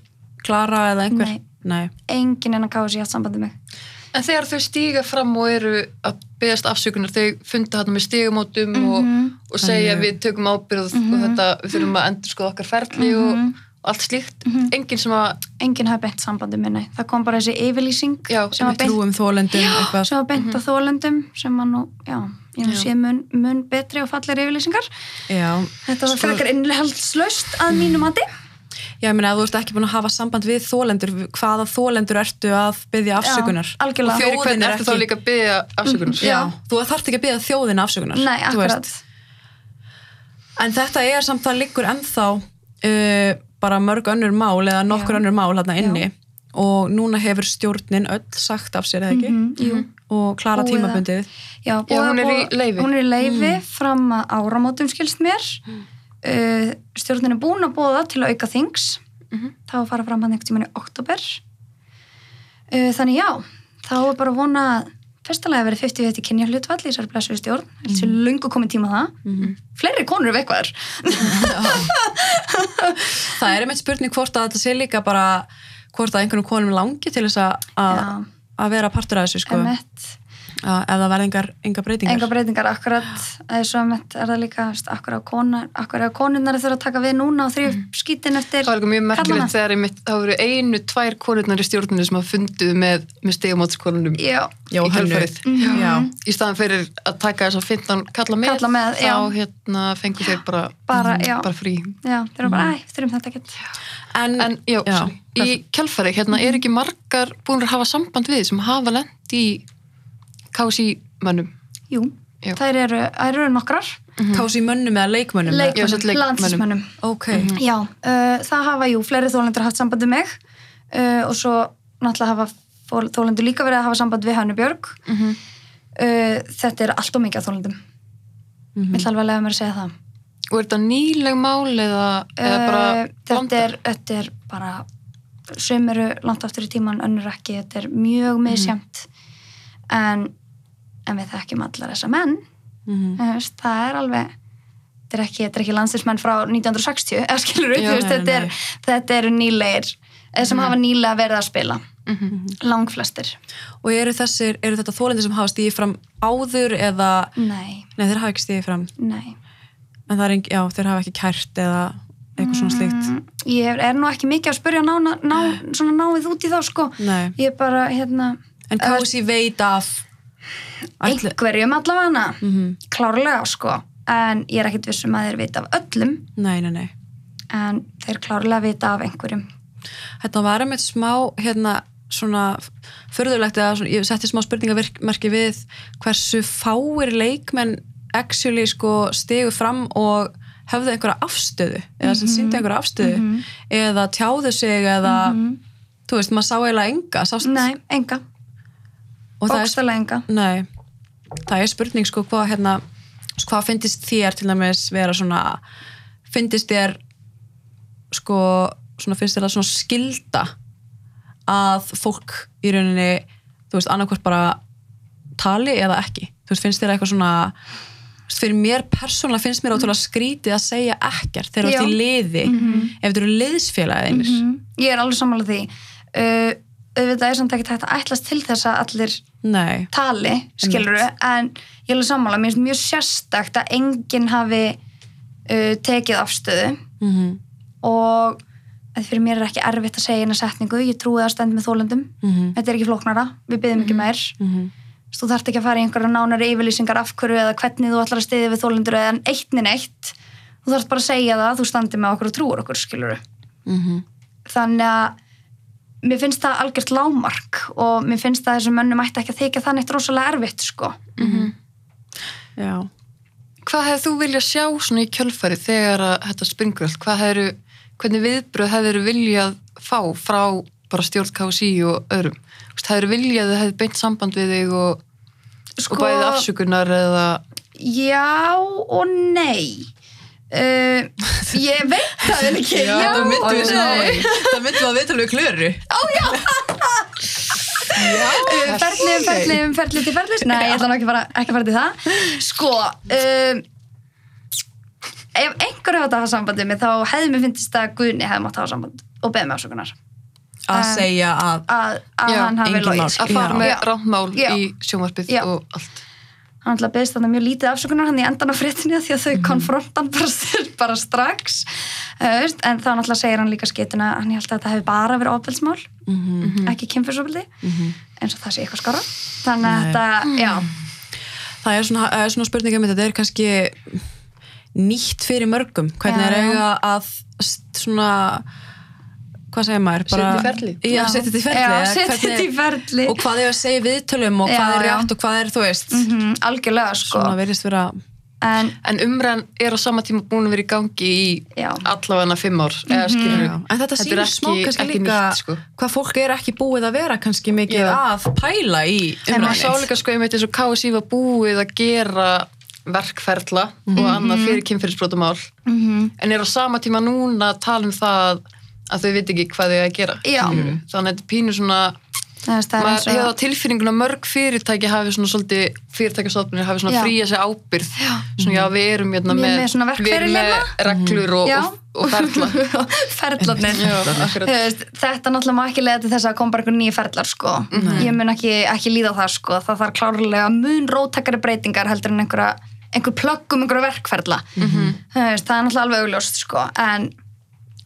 Klara eða einhver? Nei. Nei. enginn en að kási hatt samband við mig En þegar þau stíga fram og eru að beðast afsökunar, þau funda hérna með stígamótum og, og segja Þannig- við tökum ábyrð og þetta, við þurfum að endur skoða okkar ferli og, og allt slíkt. Enginn sem að, enginn hafi beint samband við minni það kom bara þessi yfirlýsing Já, sem beint trúum þólendum eitthvað. sem beint á þólendum sem að nú, já, ég nú Já. sé mun, mun betri og fallir yfirlýsingar Já. þetta var Sko- frekar innhaldslaust að mínu mati Já, ég meina þú ert ekki búin að hafa samband við þólendur, hvaða þólendur ertu að byggja afsökunar? Já, algjörlega. Og fyrir þjóðin hvern er eftir þá líka að byggja afsökunar. Já, þú þarft ekki að byggja þjóðin afsökunar. nei, þú akkurat. En þetta er samt það liggur ennþá uh, bara mörg önnur mál eða nokkur Já. önnur mál hérna inni og núna hefur stjórnin öll sagt af sér eða ekki Mhm, jú. og klara Búið að- tímabundið. Já, Já, búið hún er í leyfi. hún er í leifi fram að áramótum skilst mér uh, stjórnin er búin að búa til að auka þings. Þá að fara fram hann ekkert í oktober uh, þannig já þá er bara vona að fyrstulega verið 50-50 kynja hlutvall í þessari blessuðu stjórn. Mm. lungu komið tíma það. Fleiri konur ef eitthvað. Er Það er einmitt spurning hvort að þetta sé líka bara hvort að einhvern konum langi til þess að- að vera partur af þessu sko, ef það verði engar, engar breytingar. enga breytingar akkurat eða svo emmett er það líka akkur á konar, akkur á konurnar þurfa að taka við núna og þrjú skítin eftir Það var líka mjög merkilegt þegar einmitt, það voru einu, tvær konurnar í stjórninu sem hafa fundið með, með Já, í Hönnu. kjálfarið. Já. Í staðan fyrir að taka þess að 15 kalla með, Kalla með, þá hérna, fengu þeir bara, Bara, já. bara frí. já, þeir eru bara, æ, þurfum þetta ekkert En, En já, Já. í kjálfari, hérna, er ekki margar búin að hafa samband við sem hafa lent í KSI mönnum? Jú, Já. þær eru, eru nokkrar kási mönnum eða leikmönnum? leikmönnum, leikmönnum. landslismönnum Ok. Já, uh, það hafa, jú, fleiri þólendur haft samband við mig uh, og svo náttúrulega hafa þólendur líka verið að hafa samband við Hannu Björg Mhm. uh, Þetta er allt og mikið af þólendum mm -hmm. Vill alveg lega mér að segja það Og er þetta nýleg mál eða, eða bara uh, þetta, blandað? er, þetta er bara sum eru langt aftur í tíman, önnur ekki þetta er mjög misjæmt en, en við þekkjum allar þessa menn. Þú veist, það er alveg þetta er ekki, ekki landsinsmenn frá 1960 eða skilur Já, veist, þetta, er, þetta eru nýlegir eða sem hafa nýlega verið að spila. Mhm. langflestir. Og eru þessir, eru þetta þólendir sem hafa stíði fram áður eða, nei, nei þeir hafa ekki stíði fram. Nei. En er já þeir hafa ekki kært eða eitthvað svona slíkt. Mm, ég er nú ekki mikið að spyrja ná, ná, svona náið út í þá sko. Nei, ég er bara hérna en KSI veit af ætli, einhverjum allavega Mhm. klárlega sko. En ég er ekkit vissum að þeir vita af öllum. Nei, nei, nei. En þeir klárlega vita af einhverjum. Þetta var einmitt smá hérna svona förðulegt eða svona, ég setti smá spurningamerki við hversu fáir leikmenn actually sko stigu fram og höfðu einhverja afstöðu eða sem síndu einhverja afstöðu eða tjáðu sig eða þú veist, maður sá eiginlega enga sást, nei, enga, enga. Nei, það er spurning sko hvað hérna hvað finnist þér til dæmis vera svona finnist þér sko svona finnst þér það svona skilda að fólk í rauninni þú veist annarkvært bara tali eða ekki? Þú veist finnst þér eitthvað svona þú fyrir mér persónulega finnst mér ótrúlega skrítið að segja ekkert þegar þú ert í liði ef þetta eru liðsfélagið Mhm. ég er alveg sammála því. Uh, auðvitað er samt ekki hægt að ætlast til þess að allir nei, tali, skilur en ég alveg sammála, mér finnst mjög sérstakt að enginn hafi uh, tekið afstöðu. Mm og að fyrir mér er ekki erfitt að segja eina setningu, ég trúi að stend með þólendum. Mhm. þetta er ekki flóknara, við byggjum ekki meir. Þú þarft ekki að fara í einhverja nánari yfirlýsingar af hverju eða hvernig þú ætlar að stiðja við þólendur eða eitt niður eitt þú þarft bara að segja það að þú standir með okkur og trúur okkur, skilur Mhm. þannig að mér finnst það algjört lámark og mér finnst það þessum mönnum ætti ekki að þykja það neitt rosalega erfitt sko. já Hvað hefur þú viljað sjá svona í kjölfari þegar að þetta springur allt? Hvað hefur, hvernig viðbröð hefur viljað fá frá bara stjórn KSI og öðrum? Hefur viljað að hefur beint samband við þig og, Sko, og bæðið afsökunar eða Já og nei uh, ég veit það vel ekki já, það og myndum við það myndum við að viðtala við klöru Uh, ferli, um ferli, um ferli til ferlis nei, ég ætla ekki að fara, ekki að fara til það sko um, ef einhver hefði átt að hafa samband við mig þá hefði mér fyndist að Guðni hefði mátt hafa samband og beðið mig afsökunar að Um, segja að að, að Já, hann hafi mál. að fara Já. með Já. Já. í sjónvarpið Já. og allt? Hann ætla að beðist þarna mjög lítið afsökunar hann í endan á fréttinni því að þau konfronta hann bara, bara strax veist, en þá náttúrulega segir hann líka skituna hann ég held að þetta hefði bara verið ofbeldsmál ekki kynfyrsofbeldi eins og það sé eitthvað skara þannig að þetta, já. Það er svona, er svona spurninga með þetta er kannski nýtt fyrir mörgum hvernig Já, er eiga að svona hvað segir maður? Setja í ferli. Já, setja þetta í ferli Já, eða þetta í ferli. og hvað er að segja viðtölum og Já, hvað er já. rétt og hvað er þú veist mm algjörlega sko svona verðist vera en En umræðan er á sama tíma búin að vera í gangi í Já. allavega fimm ár, eða skilur Já, en þetta er sýnir smá kannski ekki líka nýtt, sko. hvað fólk er ekki búið að vera kannski mikið Já. að pæla í En maður sá umræðinni líka sko einmitt eins og KSI var búið að gera verkferla og annað fyrir kynferðisbrotamál Mhm. en er á sama tíma núna að tala um það að þau veit ekki hvað þau að gera Já. skilurðu. þannig að þetta pínu svona maður hefur á tilfinninguna mörg fyrirtæki hafi svona svolítið fyrirtækjastofnir hafi svona Já. fríja sig ábyrð svona já við erum hérna með, með við erum með verkferil reglur og, Já. og, og ferla ferlarnir Já, þetta náttúrulega má ekki leiða til þess að koma bara einhver nýja ferlar sko. ég mun ekki, ekki líða það sko. það þarf klárlega mun róttakari breytingar heldur en einhver plöggum einhverja verkferla. Þú veist, það er náttúrulega alveg augljóst sko. en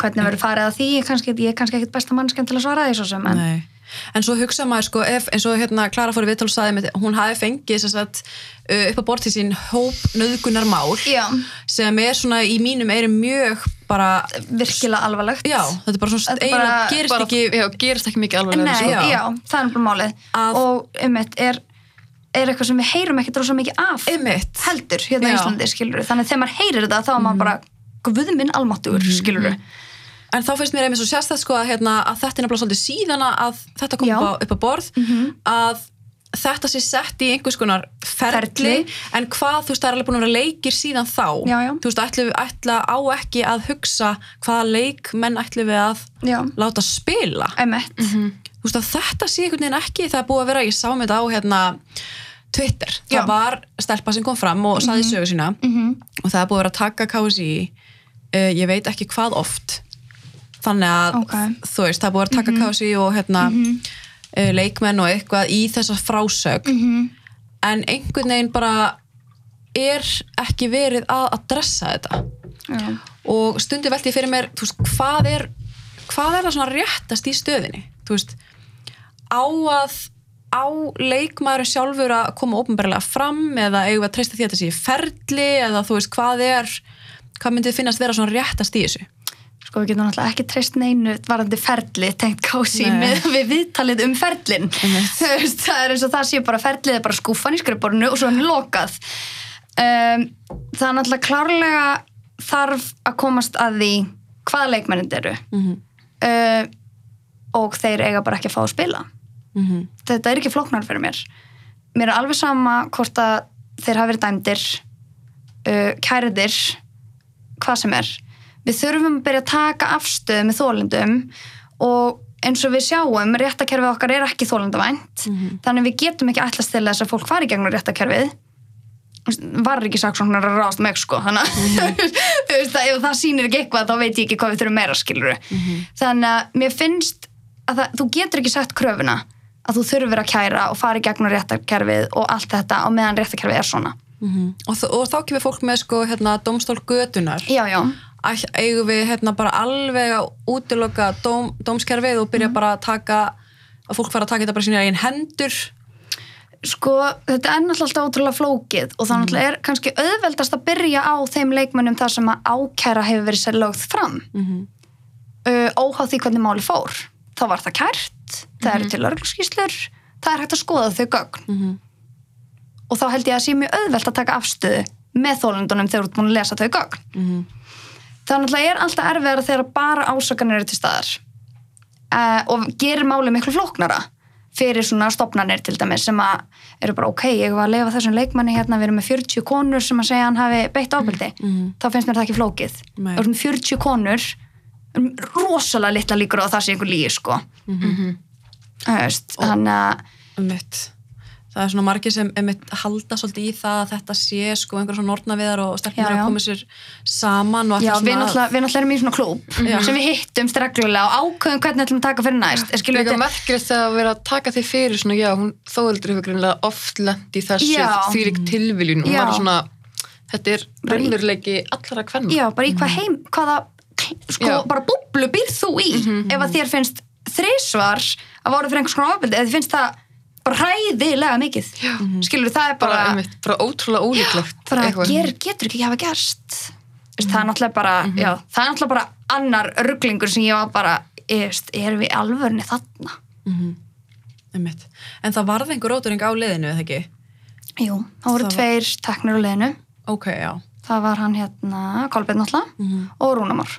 hvernig verður farið að því ég kannski, ég er kannski ekkit besta mannskjönd til að svara því svo sem en. En svo hugsa maður sko, ef, eins og hérna Klara fór í með, hún hafi fengið sagt, upp á bort til sín hóp nöðgunar mál já, sem er svona í mínum eyrum mjög bara, virkilega alvarlegt já, þetta er bara svona eiginlega bara- gerist bara, ekki já, gerist ekki mikið alveg Nei, já. já. það er bara málið Að- og um er, er eitthvað sem við heyrum ekkert rosa mikið af Einmitt. heldur hérna í. Íslandi skilur þannig að þegar maður heyrir þetta þá er maður bara guðminn almáttugur skilur En þá finnst mér einmitt svo sérstætt sko að, hérna, að þetta er nefnilega svolítið síðan að þetta kom upp á, upp á borð að þetta sé sett í einhvers konar ferli, Ferli. en hvað, þú veist, það er alveg búin að vera leikir síðan þá. Já, já. þú veist, ætla, ætla á ekki að hugsa hvaða leik menn ætlu við að Já, láta spila. Emmett. þú veist að þetta sé einhvern veginn ekki það er búið að vera, ég sá með þetta á hérna Twitter, það Já. var stelpa sem kom fram og saði sögu sína og það er búið að vera að taka KSI uh, ég veit ekki hvað oft þannig að Ok. þú veist, það búið að taka KSI og hérna uh, leikmenn og eitthvað í þessa frásög en einhvern veginn bara er ekki verið að adressa þetta. Já. og stundi velti ég fyrir mér þú veist, hvað er hvað er það svona réttast í stöðinni? Þú veist, á að á leikmaður sjálfur að koma ópenbarlega fram eða eigum að treysta því að þetta sé ferli eða þú veist, hvað er hvað myndið finnast vera svona réttast í þessu Sko við getum náttúrulega ekki treyst neinu varandi ferli tengt kási Nei. með við viðtalið um ferlin. Það er eins og það sé bara ferlið er bara skúfan í skrifborinu og svo hann er lokað. Um, það er náttúrulega klárlega þarf að komast að því hvaða leikmennið eru mm uh, og þeir eiga bara ekki að fá að spila. -hmm. Þetta er ekki flóknar fyrir mér. Mér er alveg sama hvort að þeir hafi verið dæmdir, uh, kæriðir, hvað sem er. Við þurfum að byrja að taka afstöðu með þólendum og eins og við sjáum, réttakerfið okkar er ekki þólendavænt, þannig við getum ekki ætlast til þess að fólk fari gegnum réttakerfið var ekki saksóknar að ráðast með sko þannig þú veist að ef það sýnir ekki eitthvað þá veit ég ekki hvað við þurfum meira skiluru þannig að mér finnst að það, þú getur ekki sagt kröfuna að þú þurfur að kæra og fara í gegnum réttakerfið og allt þetta á meðan réttakerfið er svona. Og, þ- og þá kemur fólk með sko hérna domstól götunar já, já, eigum við hérna bara alveg að útiloka dóm, dómskerfið og byrja bara að taka að fólk fara að taka þetta bara sína einn hendur? Sko þetta er náttúrulega ótrúlega flókið og það náttúrulega er kannski auðveldast að byrja á þeim leikmönnum þar sem að ákæra hefur verið sér lögð fram. Mm uh, óháð því hvernig máli fór. Þá var það kært, það eru til örglskíslur það er hægt að skoða þau gögn. -hmm. og þá held ég að sé mjög auðvelt að taka afstöðu með þólundunum þegar þú ert búin að lesa þau gögn Mm það náttúrulega er alltaf erfiðara þegar bara ásakanir eru til staðar uh, og gerir máli miklu flóknara fyrir svona stopnarnir til dæmis sem að eru bara ok, ég var að lefa þessum leikmanni hérna, við erum með 40 konur sem að segja hann hafi beitt ábyrdi Mhm. þá finnst mér það ekki flókið og erum 40 konur um rosalega litla líkur á að það sé einhver lígi sko Mhm. Þú veist, þannig að. Það er svona margir sem einmitt halda svolítið í það að þetta sé sko einhver svona nortnaviðar og Já, að koma sér saman og Já, við náttúrulega, við náttúrulega erum í svona klúb Já. sem við hittum reglulega og ákveðum hvernig ætlum að taka fyrir næst. Skilur, Líka þetta- merkilegt að vera að taka því fyrir svona, já, hún þóðeldur hefur greinlega oft lent í þessu þvílík tilviljun. Og maður er svona, þetta er raunveruleiki allra kvenna. Já, bara í hvað heim, hvaða sko, Já. bara búblu býr þú í? Ef að þér finnst þrísvar að voru fyrir einhvers konar ofbeldi eða þið finnst það bara hræðilega mikið skilur það er bara, bara, einmitt, bara ótrúlega ólíklegt. bara ger, getur ekki hafa gerst Vist, það er náttúrulega bara já, það er náttúrulega bara annar rugglingur sem ég var bara, erum við alvörni þarna einmitt. En það varð einhver róturing á liðinu, eða ekki? Jú, það voru Það var- tveir teknir á liðinu Ok, já. það var hann hérna, Kolbeinn náttúrulega Mhm. og Rúnamár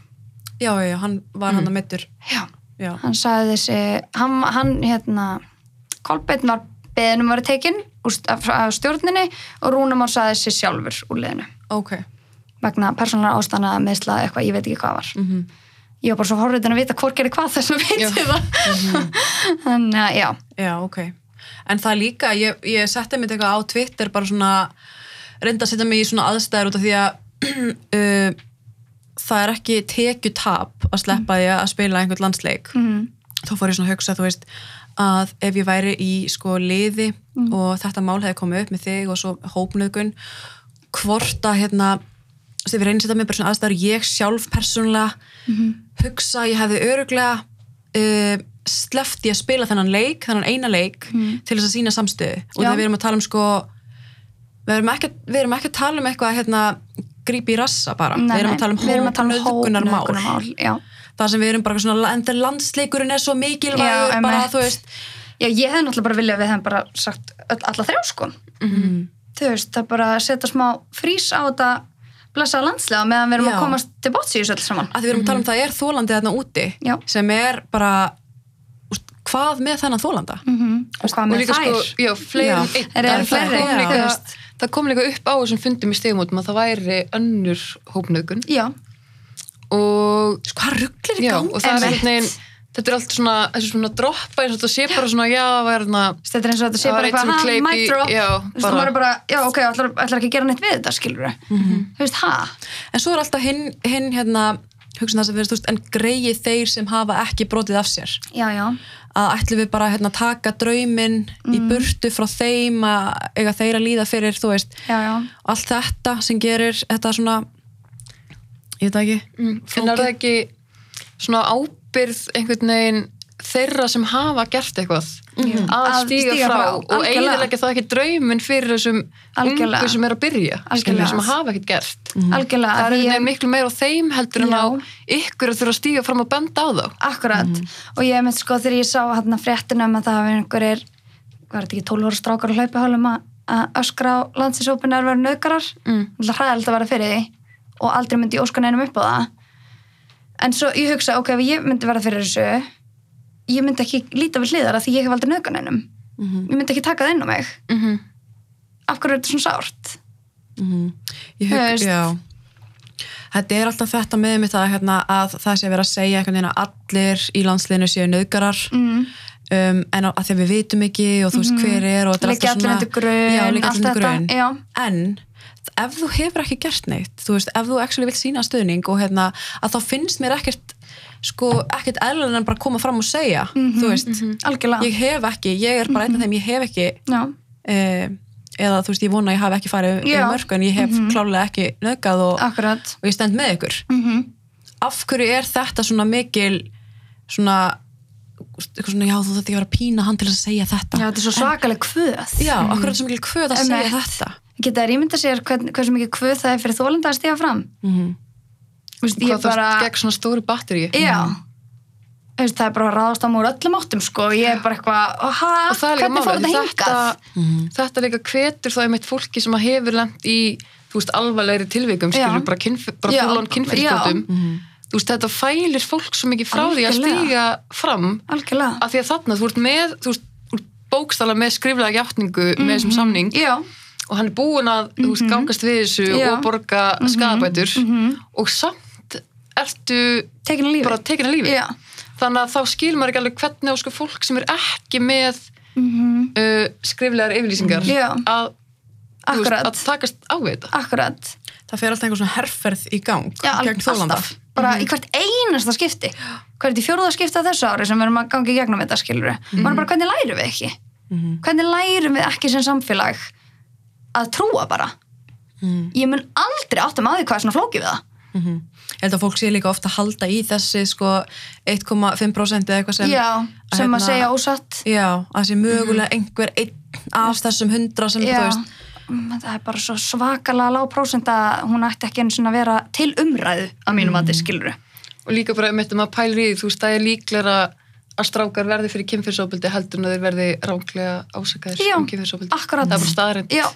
Já, já, já, hann var hann að mittur. já Já. hann sagði þessi hann, hann hérna Kolbeinn var beðinum að vera tekinn af, stjórninni og Rúnamár sagði þessi sjálfur úr liðinu. Ok. vegna persónulega ástæðana meðsla eitthvað, ég veit ekki hvað var. Mm ég var bara svo horfiðin að vita hvort gerir hvað þess að veit ég það. Þannig að já, Já, ok. En það líka, ég, ég setti mig eitthvað á Twitter bara svona, reynda að setja mig í svona aðstæður út af því að uh, það er ekki tekjutap að sleppa því að spila einhvern landsleik. mm, Þá fór ég svona að hugsa, þú veist, að ef ég væri í sko liði og þetta mál hefði komið upp með þig og svo hópnöðgun, hvort að hérna, reynir að setja mig bara svona aðstæður, ég sjálf persónulega hugsa að ég hefði öruglega uh, sleft í að spila þennan leik, þennan eina leik til þess að sína samstöðu. Og þegar við erum að tala um sko við erum ekki, við erum ekki að tala um eitthvað hérna, grípi í rassa bara. Nei, við erum að tala um við erum já. það sem við erum bara svona en þegar landsleikurinn er svo Já, mikilvægur bara einmitt. þú veist já, ég hefði náttúrulega bara viljað að við hefum bara sagt öll, alla þrjá sko mm. þú veist, það bara að setja smá frís á þetta blessaða landslega meðan við erum Já. að komast til bóts í þessu öll saman að því við erum að tala um það er þólandi þarna úti Já. sem er bara hvað með þennan þólanda Mhm. og hvað með líka þær sko, já, fleiri Já. Er það það kom Já. líka, það kom líka upp á þessum fundum í stegumótum að það væri önnur hópnaugun já, og, sko, hvað rugglir í já, gang og það er veginn þetta er allt svona, þessi svona droppa eins og þetta sé bara svona, já, það er þarna þetta er eins og þetta sé Það var bara eitthvað, kleip mic drop. já, Þú veist, bara- það var bara, já, ok, ætlar, ætlar ekki að gera neitt við þetta, skilur við þú veist, ha, en svo er alltaf hinn, hinn hérna hugsun það sem verður, þú veist, en greið þeir sem hafa ekki brotið af sér. Já, já. Að ætlum við bara hérna taka drauminn í Mm. burtu frá þeim að eiga þeir að líða fyrir, þú veist. Já, já, allt þetta sem gerir þetta svona ég veit það ekki. Mm, en er það ekki svona ábyrð einhvern veginn þeirra sem hafa gert eitthvað Mhm. að Að stíga frá, frá, og eiginlega það ekki drauminn fyrir þessum Algjörlega. ungu sem er að byrja Algjörlega. sem hafa ekkert gert. Algjörlega það er ég- miklu meira á þeim heldur en á ykkur að þurfa að stíga fram og benda á þá. Akkurat, og ég með sko þegar ég sá hérna fréttinum að það hafi einhverjir hvað er þetta ekki, 12 ára strákar á hlaupahálum að- að öskra á landsinsópinar verið nöðgarar, Mm. það hræðilegt að vera fyrir því og aldrei myndi ég óska neinum upp á það en svo ég hugsa, ok, ef ég myndi vera fyrir þessu ég myndi ekki líta við hliðar að því ég hef aldrei nöðgan neinum Mhm. ég myndi ekki taka það inn á mig mm -hmm. af hverju er þetta svona sárt? Mhm. Ég Þú hug, veist. já Þetta er alltaf þetta með mig það hérna, að það sé verið að segja einhvern veginn að allir í landsliðinu séu nöðgarar Mm. um, en að því að við vitum ekki og þú veist hver er og þetta er alltaf Mhm. allir undir grun, já, liggja allt þetta, já. en ef þú hefur ekki gert neitt þú veist, ef þú actually vilt sína stuðning og hérna, að þá finnst mér ekkert sko, ekkert eðlulega en bara koma fram og segja Mhm. þú veist, algjörlega. Ég hef ekki ég er bara einn af þeim, ég hef ekki uh, eða þú veist, ég vona að ég hafi ekki farið Já. um mörg en ég hef klárlega ekki nöðgað og, og ég stend með ykkur. Mm af hverju er þetta svona mikil svona, svona já þú þetta ekki að vera að pína hann til að segja þetta? Já, þetta er svo svakaleg kvöð. Já hverju er þetta svo mikil kvöð að segja Einmitt. þetta geta þær ímynda sér hvern, hversu mikið kvöð það er fyrir þólenda að stíga fram? Mm Vist, hvað það bara, gegn svona stóri batteri já. Vist, það er bara að ráðast á múr öllum áttum sko. ég er bara eitthvað, ha, og það er líka hvernig fór þetta hingað? þetta líka hvetur þá einmitt fólki sem að hefur lent í þú veist, alvarlegri tilvikum skilur bara, bara Já, fólun kynferðisbrotum. Mhm. þú veist, þetta fælir fólk svo mikið frá því að stíga fram algjörlega. af því að þarna, þú ert með þú veist, þú ert bókstala með skriflega hjáttningu með þessum samning. Já, og hann er búinn að þú veist, gangast við þessu Mhm. Já. og borga skadabætur Mhm. og samt ertu tekin að lífi. bara tekin að lífi. Já, þannig að þá skilur maður ekki alveg hvernig sko fólk sem er ekki með mm uh, skriflegar yfirlýsingar að, veist, akkurat. að takast á við þetta. Akkurat, það fer alltaf einhver svona herferð í gang já, gegn þólanda bara í hvert einasta skipti. Hvert í fjóruða skipti á þessu ári sem við erum að gangi gegnum þetta skilur við maður er bara hvernig lærum við ekki? Mhm. hvernig lærum við ekki sem samfélag að trúa bara. Mhm. ég mun aldrei áttum að því hvað er svona flókið við það. Mhm. ég held að fólk sé líka ofta að halda í þessi sko 1,5% eða eitthvað sem já, sem að hérna- segja ósatt. Já, að sé mögulega einhver einn af þessum hundra sem þú já, veist. Mm, það er bara svo svakalega lág prósent að hún ætti ekki einu svona að vera til umræðu að mínum að þið skilur og líka bara með þetta maður pælir í þú veist, það er líklega að strákar verði fyrir kynfyrsóbildi heldur en að þeir verði ránglega ásakaðir Já, um kynfyrsóbildi það er bara staðarind já,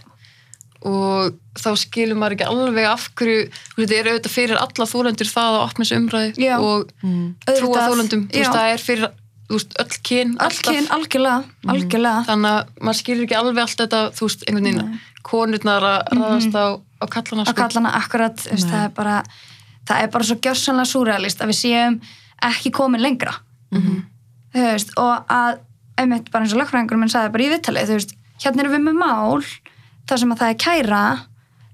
og þá skilur maður ekki alveg af hverju, þú veist, þetta er auðvitað fyrir alla þólendur það að opna þessu umræði Já. og mm. trúa þólendum, það er fyrir veist, öll kyn, öll kyn, algjörlega, algjörlega. Þannig að maður skilur ekki alveg allt þetta, þú veist, einhvern veginn konurnar að ráðast á, á kallana að sko. kallana akkurat veist, það, er bara, það er bara svo gjörsanlega súrealist að við séum ekki komin lengra. Þú veist, og að einmitt bara eins og lögfræðingur minn sagði bara í viðtalið þú veist, hérna erum við með mál þar sem að það er kæra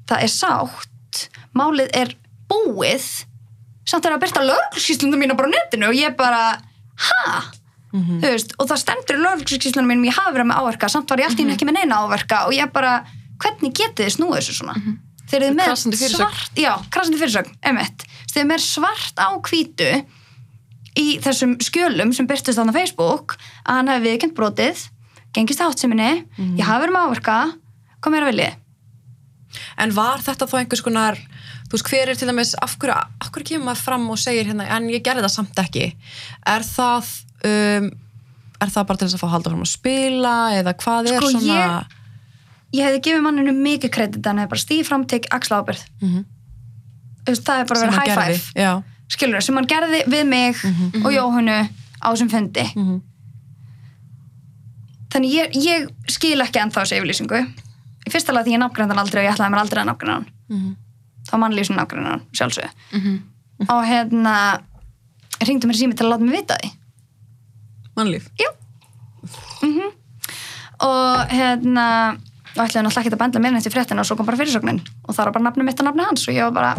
það er sátt málið er búið samt er að byrta lögskíslunum mína bara á netinu og ég bara, ha? Mhm. þú veist, og það stendur í lögskíslunum mínum ég hafi verið með áverka, samt var ég alltaf mm ekki með neina áverka og ég bara, hvernig getið þið snúið þessu svona? Þeir eru með svart já, krassandi fyrirsögn, emitt þeir eru með svart á hvítu í þessum skjölum sem byrtist á Facebook að hann hefði viðkjönd brotið gengist áttseminni, Mhm. ég hafi verið með áverka hvað meira viljið? En var þetta þá einhvers konar, þú veist, hver er til dæmis, af hverju, af hverju kemur maður fram og segir hérna, en ég gerði það samt ekki. Er það, um, er það bara til þess að fá að halda fram að spila eða hvað er Sko, svona... ég- Ég hefði gefið manninu mikið kredit en hefði bara stíð fram tek axla ábyrð Mhm. það er bara sem verið hann high gerði? five Já. skilur sem hann gerði við mig og Jóhannu á þessum fundi Mhm. þannig ég, ég skil ekki ennþá þessu yfirlýsingu í fyrsta lega því ég hann aldrei og ég ætlaði mér aldrei að nafngræna hann Mhm. þá mannlýsum hann sjálfsög Mhm. og hérna hringdu mér sími til að láta mig vita því Mannlíf. og hérna og ætlaði náttúrulega ekki að bendla mér neitt í fréttina og svo kom bara fyrirsögnin og það var bara nafni mitt og nafni hans og ég var bara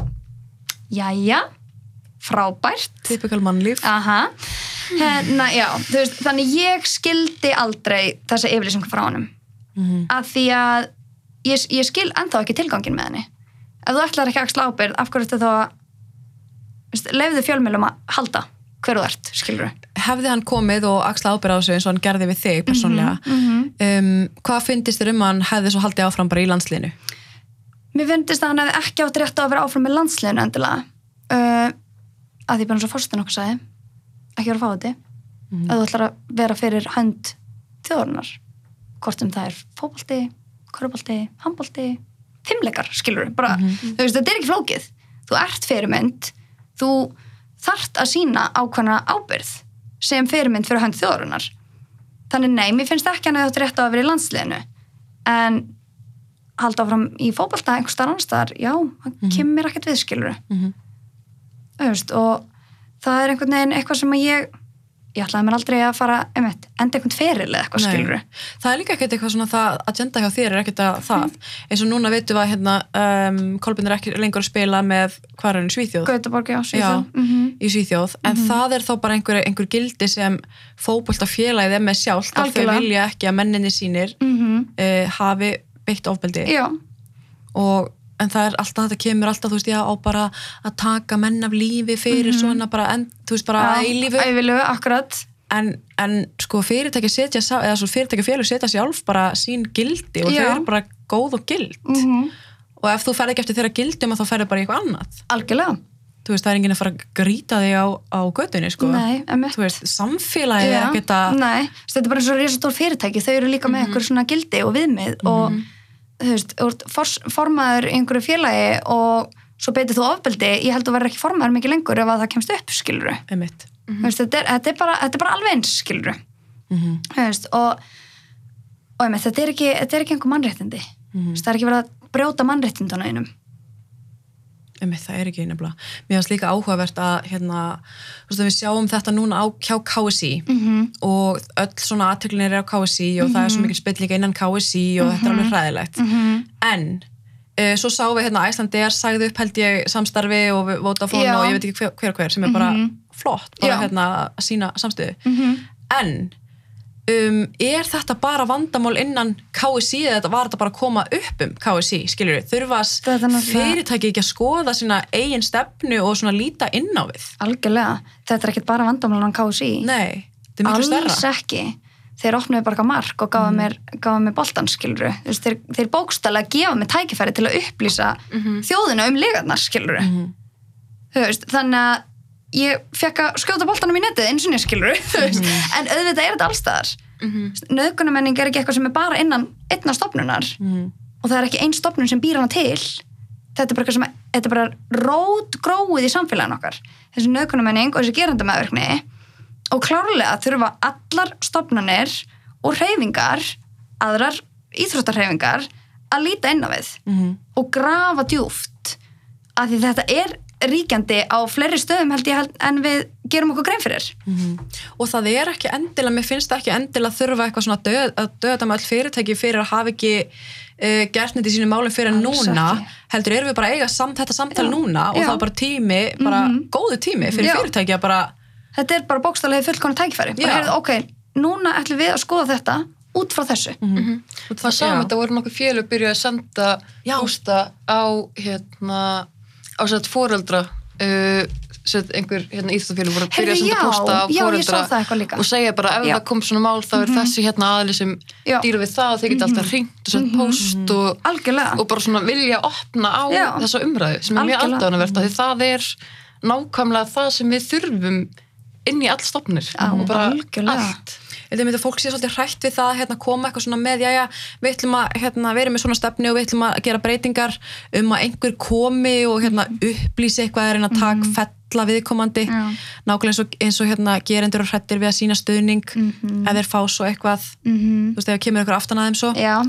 jæja, frábært Typical mannlíf. aha hérna, já, þannig ég skildi aldrei þessa yfirlýsingu frá honum Mhm. að því að ég, ég skil ennþá ekki tilgangin með henni. Ef þú ætlar ekki að axla ábyrgð af hverju ertu þá að lefðu fjölmjölum að halda hver þú ert, skilur Hefði hann komið og axla ábyrð á þessu eins og hann gerði við þig persónlega, um, hvað finnist þér um að hann hefði svo haldið áfram bara í landslinu? Mér finnst að hann hefði ekki átt rétt á að vera áfram með landsliðinu endilega. Uh, að því bara eins og fórstin okkur sagði ekki vera fáti Mhm. ef þú ætlar að vera fyrir hönd þjóðurnar hvort um það er fótbolti, körubolti, handbolti fimmleikar, skilur bara, Mhm. þú veist, þetta er ekki flókið. Þú ert fyrirmynd þú þart að sína ákveðna ábyrð sem fyrirmynd fyrir hönd þjóðurnar þannig nei, mér finnst ekki hann að þetta rétt á að vera í landsliðinu. En halda áfram í fótbolta einhver starf annars staðar, já, það kemur mér ekkert við skilur Mhm. Öfst, og það er einhvern veginn eitthvað sem að ég ég ætlaði mér aldrei að fara einmitt, enda einhvern feril eða eitthvað skilur Það er líka ekkert eitthvað svona það, agenda hjá þér er ekkert að það, eins og núna veitum við að hérna, um, Kolbin er ekki lengur að spila með hvað er hann, Svíþjóð? Gautaborg, já, Já, Svíþjóð mm í Svíþjóð, en það er þá bara einhver, einhver gildi sem fótboltafélagið er með sjálft að þau vilja ekki að menninni sínir uh, hafi beitt ofbeldi. Já, og en það er alltaf, þetta kemur alltaf, þú veist, já, á bara að taka menn af lífi fyrir svona bara, en, þú veist, bara já, eilífu ævilegu, akkurat. En, en sko fyrirtæki setja eða svo fyrirtæki félug setja sjálf bara sín gildi og Já. þau eru bara góð og gild. Mm og ef þú ferð ekki eftir þeirra gildum að þá ferð bara í eitthvað annað. Algjörlega, þú veist, það er enginn að fara að grýta þig á, á götunni, sko. Nei, emmitt þú veist, samfélagið er ekkert að nei, þetta er bara eins og risastór fyrirtæki. Þau eru líka með einhver svona gildi og viðmið og þú veist, þú ert formaður í einhverju félagi og svo beitir þú ofbeldi, ég held að þú verður ekki formaður mikið lengur ef að það kemst upp, skilur mm -hmm. þetta, er, þetta, er bara, þetta er bara alveg eins skilur mm veist, og, og einmitt, þetta, er ekki, ekki einhver mannréttindi. Mm það er ekki verið að brjóta mannréttinduna einum emitt, það er ekki nefnilega. Mér finnst líka áhugavert að hérna, við sjáum þetta núna á hjá KSI -hmm. og öll svona aðtöklin er á KSI og það er svo mikil spillinga innan KSI og þetta er alveg hræðilegt. En uh, svo sáum við hérna Æslandeir sagði upp held ég samstarfi og Vodafone Já. og ég veit ekki hver hver, sem er bara flott, bara hérna að sína samstöðu. -hmm. en um, er þetta bara vandamál innan KSI eða var þetta bara að koma upp um KSI, skiljur við, þurfa Þetta náttúrulega- fyrirtæki ekki að skoða sína eigin stefnu og svona líta inn á við? Algjörlega, þetta er ekkert bara vandamálan KSI nei, þetta er miklu alls ekki. Þeir opnuðu bara mark og gáðu mér, gáfu mér boltan skiluru, þeir, þeir bókstælega gefa mér tækifæri til að upplýsa þjóðina um legarnar skiluru þú veist, þannig að ég fekk að skjóta boltanum í netið eins og skiluru, þú veist, en auðvitað er þetta allstaðar mm -hmm. nöðgunamenning er ekki eitthvað sem er bara innan einna stofnunar. Mhm. og það er ekki ein stofnun sem býr hana til. Þetta er bara sem, þetta er bara rót gróið í samfélagin okkar. Þessi nöðgunamenning og þessi gerandamæðurkni og klárlega þurfa allar stofnanir og hreyfingar aðrar íþróttarhreyfingar að líta inn á við Mhm. og grafa djúft af því þetta er ríkjandi á fleiri stöðum held ég en við gerum okkur grein fyrir Mhm. og það er ekki endilega, mér finnst það ekki endilega að þurfa eitthvað svona döð, að döða með all fyrirtæki fyrir að hafa ekki uh, gert neitt í sínu málum fyrir Alls núna ekki. heldur erum við bara að eiga samt, þetta samtal Já. núna og Já. það er bara tími, bara góðu tími fyrir Já. fyrirtæki að bara þetta er bara bókstælega fullkona tækifæri heyrðu, ok, núna ætlum við að skoða þetta út frá þessu og Það sáum já. þetta voru nokkuð félug byrjuð að senda Já. pósta á hérna á sett fóreldra uh, einhver hérna íþjóðfélug voru að byrja að pósta á fóreldra og segja bara ef Já. það kom svona mál þá er þessi hérna aðli sem Já. dýra við það og þeir geta alltaf hringt og sett póst og, algjörlega og bara svona vilja opna á Já. þessa umræðu sem er mjög Algjörlega. aðdánavert því það er nákvæmlega það sem við þurfum inn í all stofnir Já, og bara algjörlega. allt Ég myndi að fólk sé svolítið hrætt við það að hérna, koma eitthvað svona með, já, já, við ætlum að hérna, vera með svona stefni og við ætlum að gera breytingar um að einhver komi og hérna, upplýsi eitthvað er en að taka Mhm. alla viðkomandi Já. nákvæmlega eins og, eins og hérna gerendur og hrættir við að sína stuðning Mhm. ef þeir fá svo eitthvað Mhm. þú veist, ef kemur ykkur aftan að þeim svo Já,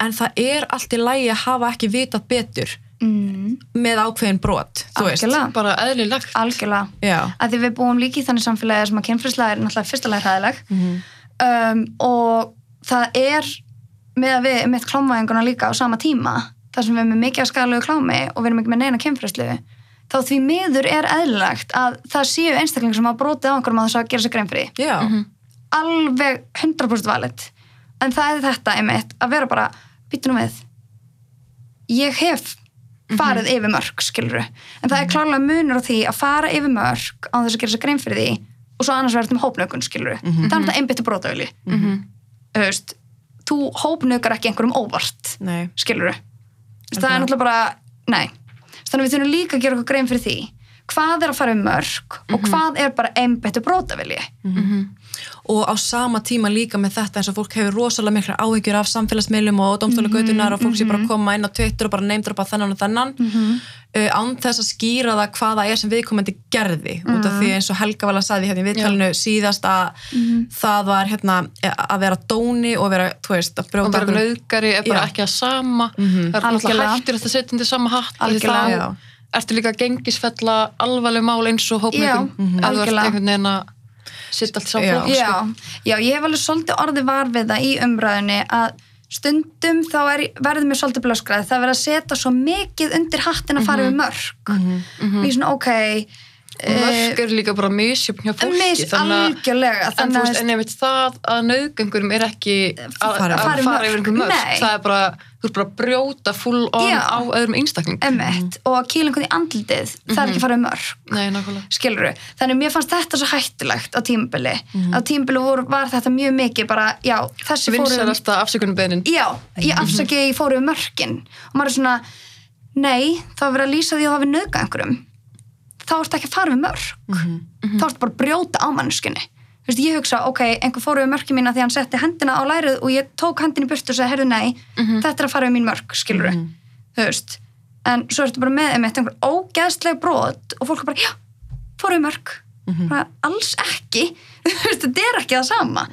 en það er allt í lægi að hafa ekki vitað betur mm. með ákveðin brot, bara eðlilegt. Algjörlega. Já, að því við búum líka í þannig samfélagi sem að kynfræsla er náttúrulega fyrsta lagi hræðileg. Mhm. um, og það er með að við mitt klámaðinguna líka á sama tíma þar sem við erum með mikið að skalegu klámi og við erum ekki með neina kynfræslu þá því miður er eðlilegt að það séu einstaklingar sem hafa brotið á einhverjum að þess að gera sér grein fyrir. Já, Mhm. alveg 100% valid. En það er þetta einmitt að vera bara býtu nú við. Ég hef farið yfir mörg skiluru, en það er klárlega munur á því að fara yfir mörg á þess að gera sér grein fyrir því og svo annars verður um hópnökun skiluru, það er þetta einbyttu brotaðili Mhm. þú hópnökar ekki einhverjum óvart nei. skiluru það er náttúrulega bara, nei. Þannig við þurfum líka að gera okkur grein fyrir því hvað er að fara um mörg og hvað er bara einbyttu brotavili og á sama tíma líka með þetta eins og fólk hefur rosalega mikla áhyggjur af samfélagsmiðlum og domstólagautunar og fólk sé bara að koma inn á Twitter og bara neymdropa þennan og þennan. Uh, án þess að skýra það hvað það er sem viðkomandi gerði út af því eins og Helga vel að sagði hérna í viðtalinu síðast að það var hérna að vera dóni og vera, þú veist, að og brjóta bara einhverjum- nauðgari er bara Já. ekki að sama það er alltaf hættir að setja undir sama hatt Algjörlega. þá ertu líka að gengisfella alvarleg mál eins og Já, ef þú ert einhvern veginn að setja allt saman Já, já, ég hef alveg svolítið orðið var við það í umræðinni að stundum þá er, verður mér svolítið blöskrað. Það er verið að setja svo mikið undir hattin að fara við mörg og ég er svona, ok og mörg eru líka bara misjöfn hjá fólki mis algjörlega en þannig veist, en ef það að nauðgöngurum er ekki að, Fara- að fara yfir einhver mörg Nei. það er bara, þú ert bara að brjóta full on Já. á öðrum einstakling emmett og að kýla einhvern í andlitið það er ekki að fara við mörg Nei, þannig mér fannst þetta svo hættulegt á tímabili, á tímabili voru, var þetta mjög mikið bara, já, þessi fóru Vinsalasta afsökunum beinin já, ég afsaki ég fóru við mörkin. Og maður er svona, nei þá er verið að lýsa því að það hafi nöðga einhverjum. Þá ertu ekki að fara við mörk þá ertu bara að brjóta á mannskunni Þú veist, ég hugsa, ok, einhver fóru við mörki mína því hann setti hendina á lærið og ég tók hendin í burtu og sagði, heyrðu nei, þetta er að fara við mín mörk, skilur þú veist, en svo ertu bara með einmitt einhver ógeðsleg brot og fólk er bara, já, fóru við mörk. Bara, alls ekki. Þú veist, þetta er ekki það sama.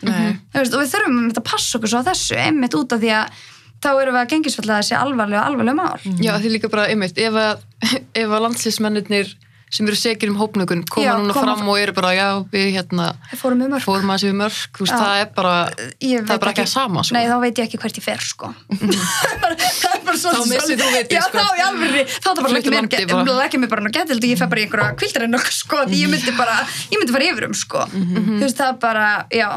Veist, og við þurfum einmitt að passa okkur svo á þessu einmitt út af því að þá erum við að gengisfella þessi alvarlega alvarlega mál. Já, því líka bara, einmitt, ef að, ef að landslýsmennir sem eru segir um hópnökun koma Já, núna koma fram og eru bara, já, við hérna fórum við mörk fórum við mörg, veist, það er bara Ég það veit er bara ekki að sama, sko Nei, þá veit ég ekki hvert ég fer, sko. það bara, það bara svo... Þá missir þú Já, sko. þá í alveg, þá er það bara ekki mér, bara. og ég fer bara í einhverja kvildarinn sko, því ég myndi bara, ég myndi fara yfir um, sko. Þú veist, það er bara, já.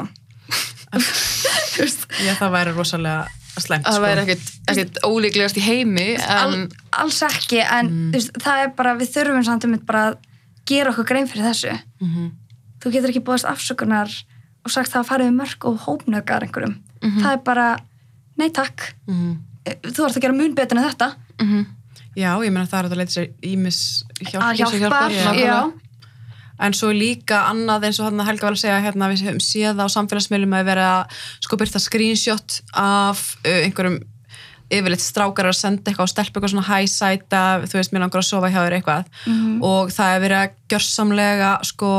Já, það væri rosalega það sko. væri ekkit, ekkit ólíklegast í heimi en alls ekki, en þú veist, það er bara, við þurfum samt um bara að gera okkur grein fyrir þessu. Þú getur ekki búist afsökunar og sagt það að farið við mörg og hópnökar einhverjum. Það er bara, nei takk, Mhm. þú ert að gera mun betur en þetta. Já, ég meina það er að það leita sér ímis hjálp að hjálpa, hjálpar, já, nákvæmlega. En svo líka annað eins og Helga var að segja hérna við höfum séð á samfélagsmiðlum að vera sko byrta screenshot af uh, einhverjum yfirleitt strákar að senda eitthvað og stelpa eitthvað svona high sæta, þú veist, mér langar að sofa hjá þér eitthvað. Og það er verið að gjörsamlega sko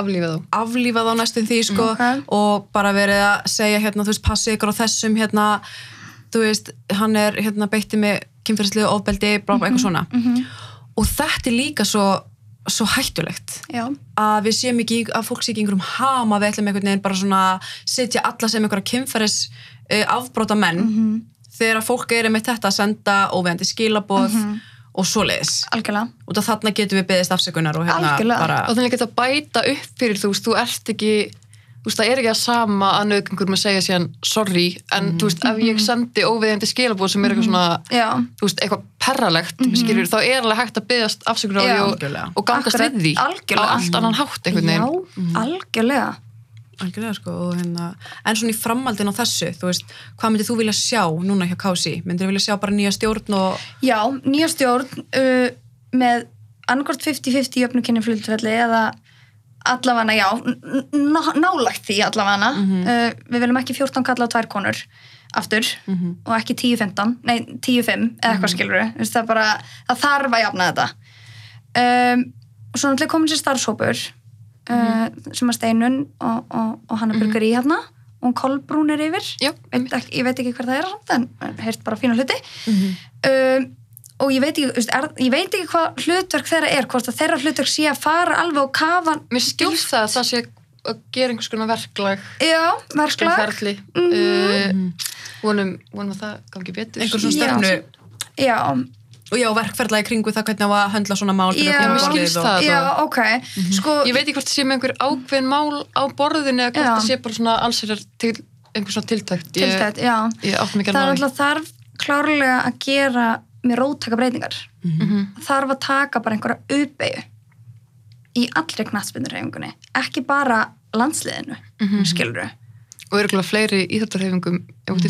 aflífa þá. aflífa þá næstum því sko Ok. og bara verið að segja hérna, þú veist, passi ykkur á þessum hérna, þú veist, hann er hérna beitti með kynferðslegu ofbeldi, blá, blá, eitthvað svona. og þetta er líka svo, svo hættulegt já, að við séum ekki, að fólk sé ekki einhverjum hama. Við ætlum einhvern veginn bara svona setja alla sem einhverja kynferðis uh, afbróta menn þegar að fólk er með þetta að senda óvegandi skilaboð og svoleiðis. Algjörlega. Og þarna getum við beðist afsökunar og hérna bara og þannig að geta bæta upp fyrir þú þú ert ekki veist, það er ekki að sama að nöðgengur með segja síðan sorry, en þú veist, ef ég sendi óviðjandi skilabóð sem er eitthvað svona já, þú veist, eitthvað perralegt skilur, þá er alveg hægt að byggast afsökunar því og, og gangast Akkurat, við því algjörlega. á allt annan hátt einhvern já, veginn algjörlega. Algjörlega sko og hérna, en svona í framhaldin á þessu, þú veist, hvað myndir þú vilja sjá núna hjá Kási? Myndir þú vilja sjá bara nýja stjórn og, já, nýja stjórn uh, með annarkort 50-50 jöfnukynni flutfelli eða allavega, já, n- n- nálægt því allavega. Uh, við viljum ekki 14 kalla á tvær konur aftur og ekki 10-15 nei 10-5 eða eitthvað skilur það er bara, það þarf að jafna þetta. Um, og svo náttúrulega komin sér starfshópur uh, sem að Steinun og, og, og Hanna Burger í hérna og Kolbrún er yfir. Já, veit ekki, ég veit ekki hver það er en en heyrt bara fína hluti. Um, og ég veit ekki, þú veist, er, ég veit ekki hvað hlutverk þeirra er, hvort að þeirra hlutverk sé að fara alveg og kafa mér skilst það að það sé að gera einhvers konar verklag. Já, verklag. Ferli uh, vonum, vonum að það gangi betur. Einhver svona Já. stefnu. Já, og já, verkferðlega í kringu það hvernig á að höndla svona mál Já. Mér á skilst og- það. já, þá. ok sko, ég veit ekki hvort það sé með einhver ákveðin mál á borðinu eða hvort Já. það sé bara svona alls er til einhver svona tiltækt ég, tiltætt, já. ég mikið það er alltaf þarf klárlega að gera með róttaka breytingar. Mhm. þarf að taka bara einhverja uppeyju í allri knattspinurreifingunni ekki bara landsliðinu mm skilur og eru fleiri íþjóttarhefingum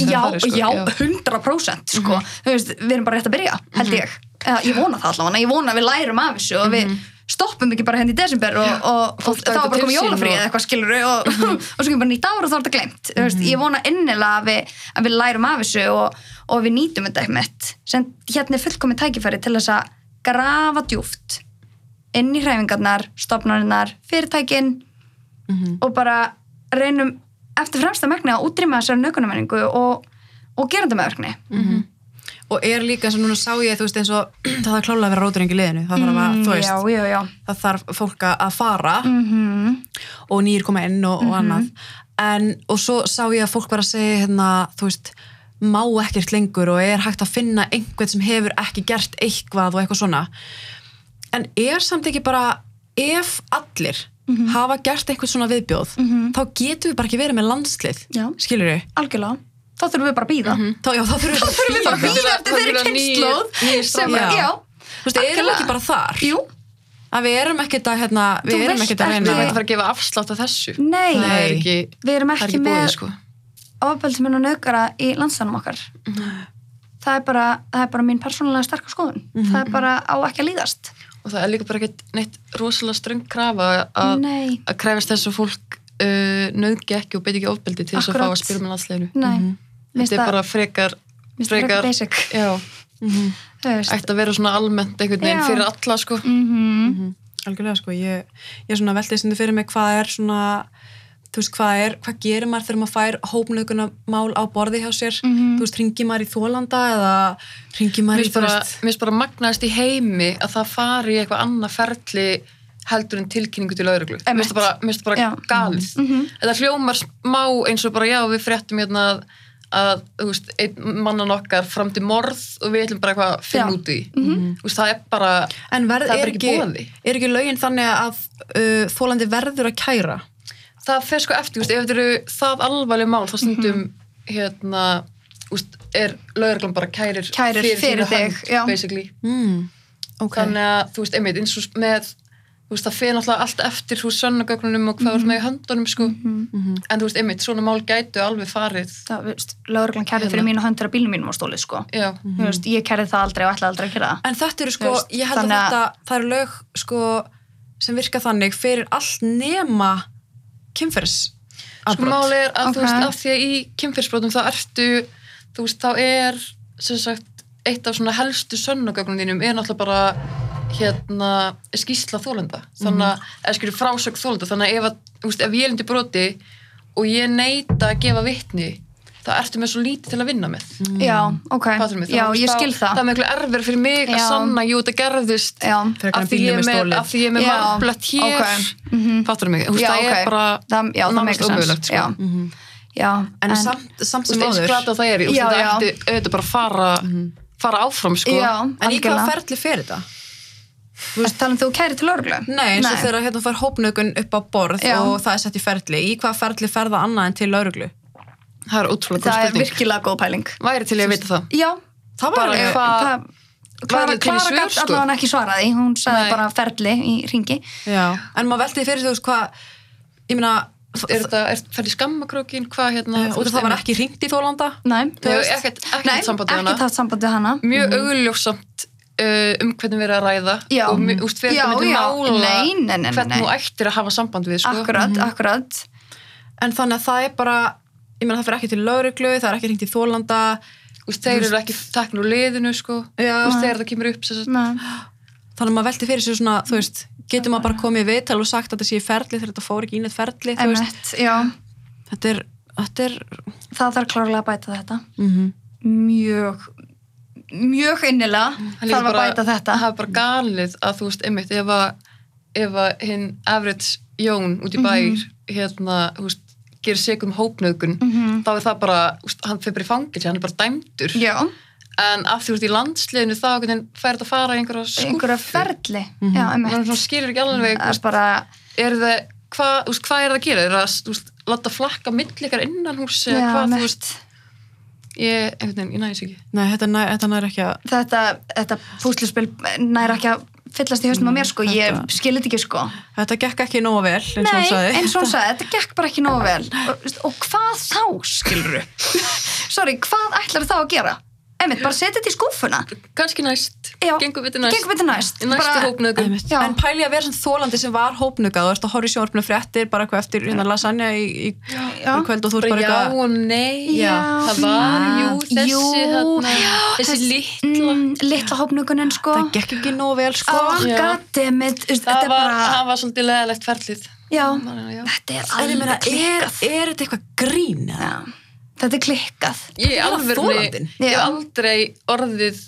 já, sko. já, 100% sko. þú veist, við erum bara rétt að byrja held ég, Eða, ég vona það allavega ég vona að við lærum af þessu og við stoppum ekki bara henni í desember og, og, og, þá bara jólafrí og- eða eitthvað skilur og, og svo kemur bara nýtt ár og þá er þetta glemt mm veist, ég vona innilega að við, að við lærum af þessu og, og við nýtum þetta eitthvað sem hérna er fullkomið tækifæri til þess að grafa djúft inn í hræfingarnar, stopnarinnar fyrirtækin og bara reynum eftir fremsta megni að útrýma þessari nökunamenningu og, og gerandamæðurkni og er líka sem núna sá ég þú veist eins og það þarf klálega að vera róturinn í liðinu. Það þarf að, þú veist, Mm, já, já, já það þarf fólk að fara mm og nýr koma inn og, Mhm. og annað. En, og svo sá ég að fólk var að segja hérna, þú veist, má ekkert lengur og er hægt að finna einhvern sem hefur ekki gert eitthvað og eitthvað svona. En er samt ekki bara ef allir Mhm. hafa gert eitthvað svona viðbjóð þá getum við bara ekki verið með landslið Já. skilur við? algjörlega, þá þurfum við bara að býða Þá, já, þá þurfum við bara að þurfum við bara að bíða. býða eftir þeirri kynnslóð sem að, já, Þú veist, erum við ekki bara þar? Jú, að við erum ekkert að, hérna, við Þú erum ekkert að reyna. Veit ekki- að fara að gefa afslátt af þessu. Nei, það er ekki, við erum er ekki ekki með sko. ofbeldismenn og nöðgara í landstænum okkar. Það er bara, það er bara mín persónulega sterkar skoðun. Það er bara á ekki að líðast og það er líka bara ekkert neitt rosalega ströng krafa að, nei, að krefast þess að fólk uh, nöðgi ekki og beiti ekki ofbeldi til þess að fá að spila með landsleginu Mhm. minnst þetta er bara frekar frekar basic. Já, Mhm. þú veist. Ætti að vera svona almennt einhvern veginn Já. fyrir alla sko. Mhm. algjörlega sko, ég, ég er svona veltið sem þið fyrir mig hvað er svona þú veist hvað er, hvað gerir maður þegar maður fær hópnöðguna mál á borði hjá sér? Mhm. þú veist, ringir maður í þólanda eða ringir maður í, þú veist mér finnst bara magnaðist í heimi að það fari eitthvað annað ferli heldur en tilkynningu til lauruglu mér finnst það bara, bara galið. Mhm. þetta hljómar smá eins og bara já við fréttum hérna að, að þú veist, einn mannan okkar framdi morð og við ætlum bara eitthvað að finna Já. út í. Þú veist, það er bara en verð, er er, ekki ekki, boði. er ekki lögin þannig að uh, þólandi verður að kæra það fer sko eftir, þú veist, ef þetta eru það alvarleg mál, þá stundum Mhm. hérna, þú veist, er lauruglan bara kærir, Kærir fyrir þína þig, basically. Mm. ok, þannig að, þú veist, einmitt, eins og með veist, það fer náttúrulega allt eftir þú veist, sönnugögnunum og hvað mm Mhm. með í höndunum sko, en þú veist, einmitt, svona mál gætu alveg farið, það, þú veist, lögreglan kærði Hérna. fyrir mínu hönd þegar bílum mínum var stólið, sko. Já. Þú veist, ég kærði það aldrei og ætlaði aldrei að gera það. En þetta eru sko, veist, ég held að að- þetta það eru lög sko sem virka þannig fyrir allt nema kynferðis. Sko máli er að, Ok. þú veist, af því að í kynfyrsbrotum þá ertu, þú veist, þá er sem sagt, eitt af svona helstu sönnugögnum þínum er náttúrulega bara hérna, skýsla þólenda þannig að, eða skilur frásögn þólenda þannig að ef, að, veist, ef ég er undir broti og ég neita að gefa vitni þá ertu með svo lítið til að vinna með já, ok, mig? já, ég þá- skil það það er miklu erfir fyrir mig að Já. sanna, jú, þetta gerðist en af því ég er með, stolið. af því ég er með Já, marblött hér ok, mhm. fattur mig, þú veist, Já, það ok. er bara Það- það sense. ómögulegt, sko. Já. já, en, samt, samt þú sem áður það er, auðvitað bara að fara fara áfram, sko já, en í algjörlega ferli fer þetta? Þú veist, talum þú kæri til lögreglu? Nei, eins og þegar hérna fær hópnögun upp á borð Já. og það er sett í ferli í hvaða ferli fer það annað en til lauruglu? Það er ótrúlega góð Það er spurning virkilega góð pæling væri til ég að vita það Já, Það var Bara alveg hvað- það Klara, gætt sko. allavega ekki svaraði hún sagði Nei. bara ferli í ringi Já, en maður velti fyrir þú veist hvað ég meina, er þetta, er færði skammakrókin, hvað hérna af það var ekki ringt í þólanda Nei, þú Nei, veist. ekkert- ekkert Nei, samband við hana. ekkert haft samband við hana mjög augljósamt uh, um hvernig við erum að ræða Já. og mjög- úst, fyrir Já, þetta myndi já. mála Nei, nei, nei, nei, hvernig nei. þú ættir að hafa samband við sko. Akkurat, akkurat en þannig að það er bara ég meina það fer ekki til lauruglu, það er ekki ringt í þólanda úst, þeir eru ekki teknur úr liðinu sko. Já. úst, þegar það kemur upp þannig að maður velti fyrir sér svona, þú veist, getur maður bara komið í viðtal og sagt að þetta sé í ferli þegar þetta fór ekki inn í ferli, þú veist, Emmett, já, þetta er, þetta er, það þarf klárlega að bæta þetta. Mm mjög mjög innilega Það þarf að bæta þetta. það er bara galið að þú veist, einmitt, ef að ef að hinn average Jón út í bæ hérna, þú veist, gerir sig um hópnöðgun Mhm. þá er það bara, þú veist, hann fyrir bara í fangilsi hann er bara dæmdur, já, en af því þú veist í landsliðinu þá fær þetta að fara í einhverja skúffu einhverja ferli. Já, og emmett hann svona skilur ekki alveg bara, hvað, þú veist, hvað er það að gera? Er það að, þú veist, láta flakka millikar innan hús eða já, hvað, þú veist? Ég, einhvern veginn, ég næs ekki. Nei, þetta, næ, þetta næri ekki að, þetta, þetta púsluspil næra ekki að fyllast í haustum á mér sko, ég Þetta- skil þetta ekki sko. Þetta gekk ekki nógu vel, eins og Nei, hann sagði. eins og hún sagði, þetta gekk bara ekki nógu vel. Og, og hvað þá, skilur sorry, hvað ætlar þá að gera einmitt, bara setja þetta í skúfuna kannski næst, Já, gengum við til næst í næstu. Já. En pæli að vera svona þólandi sem var hópnugað og ert að horfa í sjónvarpinu fréttir bara eitthvað eftir hérna, lasagna í, í, Já. í kvöld og þú ert bara já og nei Já. það var, jú, þessi Jú. þarna, þessi Þessi- litla mm, litla hópnugunin sko það gekk ekki nógu vel sko oh, Já. goddammit, þetta það var, bara það var svolítið leðalegt ferlið já, já. þetta er En ég meina, alveg er, er þetta eitthvað grín? eða? Þetta er klikkað. Ég var alveg ég Já. aldrei orðið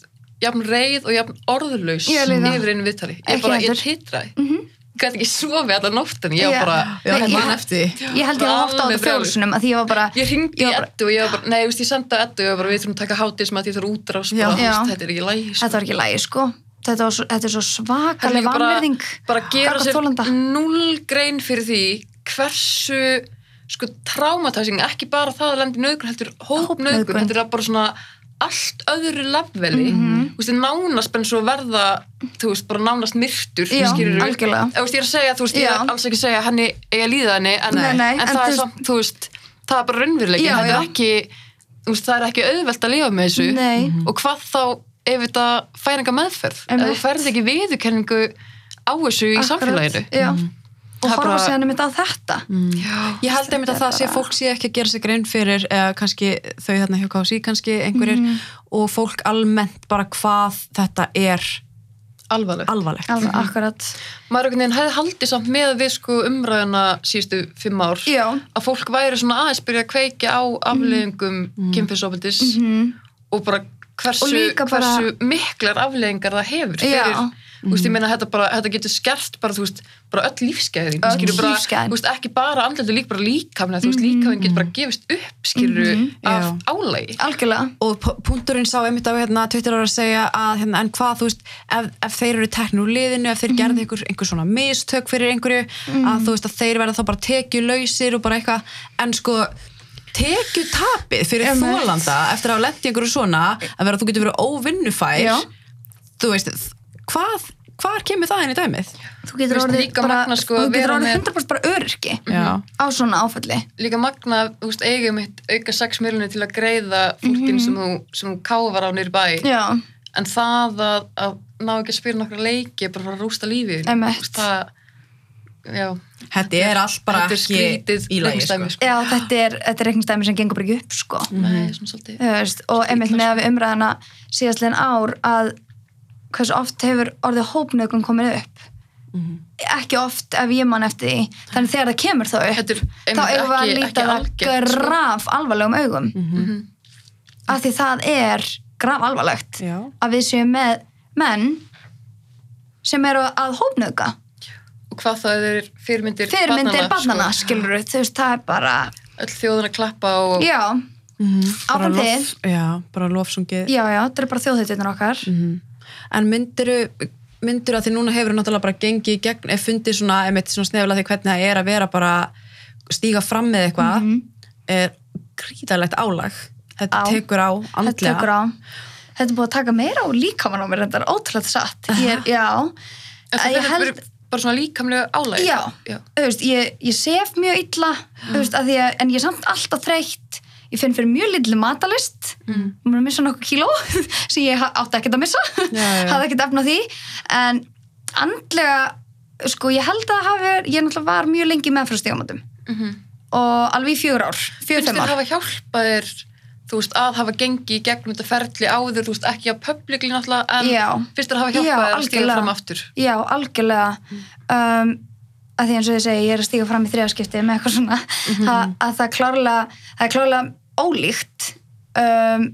jafn reið og jafn orðlaus yfir einu viðtali. Ég, Ekki bara, ég heldur. titraði. Mhm. ég gæti ekki sofið allar nóttin ég var bara Já, Nei, ég man ég- eftir ég held ég að horta á þetta fjólusunum ég var bara ég ringdi í Eddu og ég var bara, nei, ég sendi á Eddu og ég var bara, við þurfum að taka hátísm að ég þarf Já. veist, þetta er ekki lægi sko. þetta var ekki lægi sko. Þetta, var svo, þetta er svo Það er svakaleg líka bara, vanverðing bara gera sér null grein fyrir því hversu sko traumatizing, ekki bara það að lenda í nöðgun heldur Hópnauðgun. þetta er bara svona allt öðru leveli Mhm. þú veist, þið nánast bara svo verða þú veist, bara nánast myrtur Já, algjörlega. Þú veist, ég er að segja, þú veist, ég Já. er alls ekki að segja henni eiga að líða henni, en, Nei, nei, en, en það er samt, þú veist það er bara raunveruleikin, þetta er ekki þú veist, það er ekki auðvelt að lifa með þessu Nei. og hvað þá ef þetta fær enga meðferð ef þú færð ekki viðurkenningu á þessu í Akkurat, samfélaginu já. Og horfa bara- sér einmitt á þetta Já. Ég held einmitt að það sé fólk sé ekki að gera sig grein fyrir eða kannski þau þarna hjá KFC kannski einhverjir Mhm. og fólk almennt bara hvað þetta er alvarlegt alvarlegt. alveg akkurat maður einhvern veginn hefði haldið samt með við sko umræðuna síðustu fimm ár já, að fólk væri svona aðeins byrja að kveikja á afleðingum mm. kynfyrsofildis Mhm. og bara hversu, bara- hversu miklar afleðingar það hefur fyrir, Já. þú veist, ég meina þetta, bara, þetta getur skert bara, þú veist, bara öll Öll skilur bara, þú veist, ekki bara andlega, líka bara líkamlega, þú veist, líkamlega getur bara gefist upp, skilur Mhm. af Já. álægi algjörlega. Og punkturinn sá einmitt á hérna Twitter ára að segja að hérna, en hvað þú veist ef, ef þeir eru teknir úr liðinu, ef þeir gerðu einhver, einhver svona mistök fyrir einhverju að þú veist að þeir verða þá bara tekjulausir og bara eitthvað, en sko tekju tapið fyrir þólanda eftir að hafa lent í einhverju svona að vera að þú getur verið óvinnufær Já. þú veist, hvað hvar kemur það inn í dæmið? þú getur orðið líka bara, magna, sko, þú getur orðið með- 100% bara öryrki Já. á svona áfalli. Líka magna, þú veist, eigum mitt auka 6 miljonir til að greiða fólkin sem þú, sem þú káfar á nýri bæ. Já, en það að, að ná ekki að spila nokkra leiki er bara að fara að rústa lífi það já, Þetta er allt bara þetta er ekki skrítið í lagi sko. sko. já þetta er, þetta er reikningsdæmi sem gengur bara ekki upp sko. Nei, svona svolítið Þú veist, og einmitt með að við umræðana síðastlegin ár að hversu oft hefur orðið hópnögun komið upp? Ekki oft ef ég man eftir því. Þannig þegar það kemur þá upp er þá eigum við að líta það sko. graf alvarlegum augum. Mhm. af því það er graf alvarlegt Já. að við séum með menn sem eru að hópnöga og hvað það er fyrirmyndir fyrirmyndir barnana, sko. skilur þú veist, það er bara öll þjóðin að klappa og já, bara Áfram lof, já, bara lofsungið já, já, þetta er bara þjóðhættirnir okkar En myndiru, myndiru að því núna hefur náttúrulega bara gengið í gegn, ef fundið svona, einmitt svona snefla því hvernig það er að vera bara stíga fram með eitthvað er gríðalegt álag. Þetta Á. tekur á þetta andlega. tekur á. Þetta er búið að taka meira á líkamann á mér þetta er ótrúlega satt ég, er- já, það ég er held held... bara svona líkamlega álæg Já. já. veist, ég, ég sef mjög illa þú veist, að, en ég er samt alltaf þreytt ég finn fyrir mjög litlu matalist mm. mér að missa nokkuð kíló sem ég átti ekkert að missa. Hafði ekkert efna því. En andlega sko ég held að hafi ég náttúrulega var mjög lengi með frá stígamöndum Mhm. og alveg í fjögur ár. Fjögur, finnst fimm þér hafa hjálpað þér þú veist, að hafa gengið í gegnum þetta ferli áður, þú veist, ekki að publicly náttúrulega, en Já. fyrst er að hafa Já, hjálpað þér að stíga fram aftur. Já, algjörlega. Um, að því eins og ég segi, ég er að stíga fram í þriðaskipti með eitthvað svona. Að, að það er klárlega það er klárlega ólíkt um,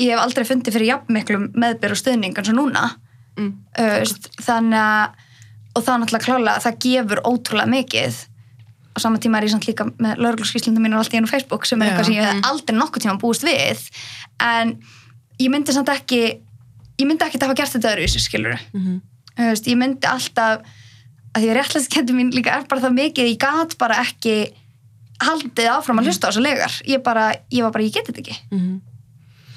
ég hef aldrei fundið fyrir jafnmiklum meðbyr og stuðning eins og núna Mm. uh, þannig að og það er náttúrulega klárlega, það gefur ótrúlega mikið á sama tíma er ég samt líka með laurugluskíslundum mínu alltaf inn á Facebook sem er Já. eitthvað sem ég hef aldrei nokkuð tíma búist við en ég myndi samt ekki ég myndi ekki hafa gert þetta öðru í þessu skiluru. Þú veist, ég myndi alltaf að því að réttlæskendi mín líka er bara það mikið ég gat bara ekki haldið áfram að hlusta á þessu legar ég, bara, ég var bara, ég geti þetta ekki. Mhm.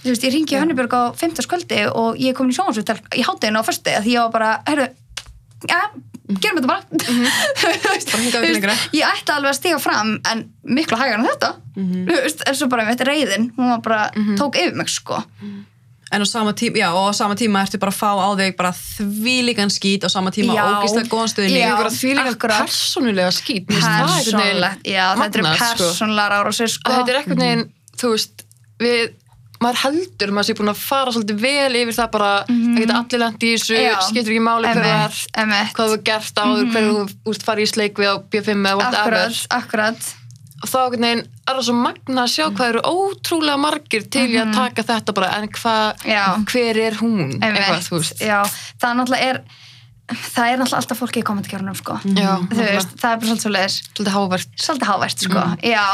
þú veist, ég ringi Hönnubjörg á 50 skvöldi og ég er komin í sjónvarsvital í hátteginu á föstu að því ég var bara, herru ja, gerum þetta bara. Þú ekki veist, ég ætti alveg að stiga fram en miklu hægar en þetta. Mhm. Þú veist, en svo bara með þetta reyðin hún var bara, tók yfir mig sko En á sama tíma, já, og á sama tíma ertu bara að fá á þig bara þvílíkan skít á sama tíma Já. ógíslega góðan stuðning. Já. Ég var að því líka akkurat. persónulega skýt. Mér finnst það einhvern veginn persónlegt, já, þetta magnað, sko. persónlegar árásir sko að þetta er ekkert neginn, þú veist við, maður heldur maður sé búin að fara svolítið vel yfir það bara að geta allir lent í þessu, skiptur ekki máli hver það er, emmett hvað þú gert áður, hverju þú úst farið í sleik við á B5 eða whatever Akkurat, akkurat og þá er það svo magna að sjá hvað eru ótrúlega margir til í að taka þetta bara en hvað, Já. hver er hún eitthvað, já, það er náttúrulega er það er náttúrulega alltaf fólki í kommentarkjörunum sko. Já, þú veist, það er bara svolítið svo leiðis svolítið hávært svolítið hávært sko, já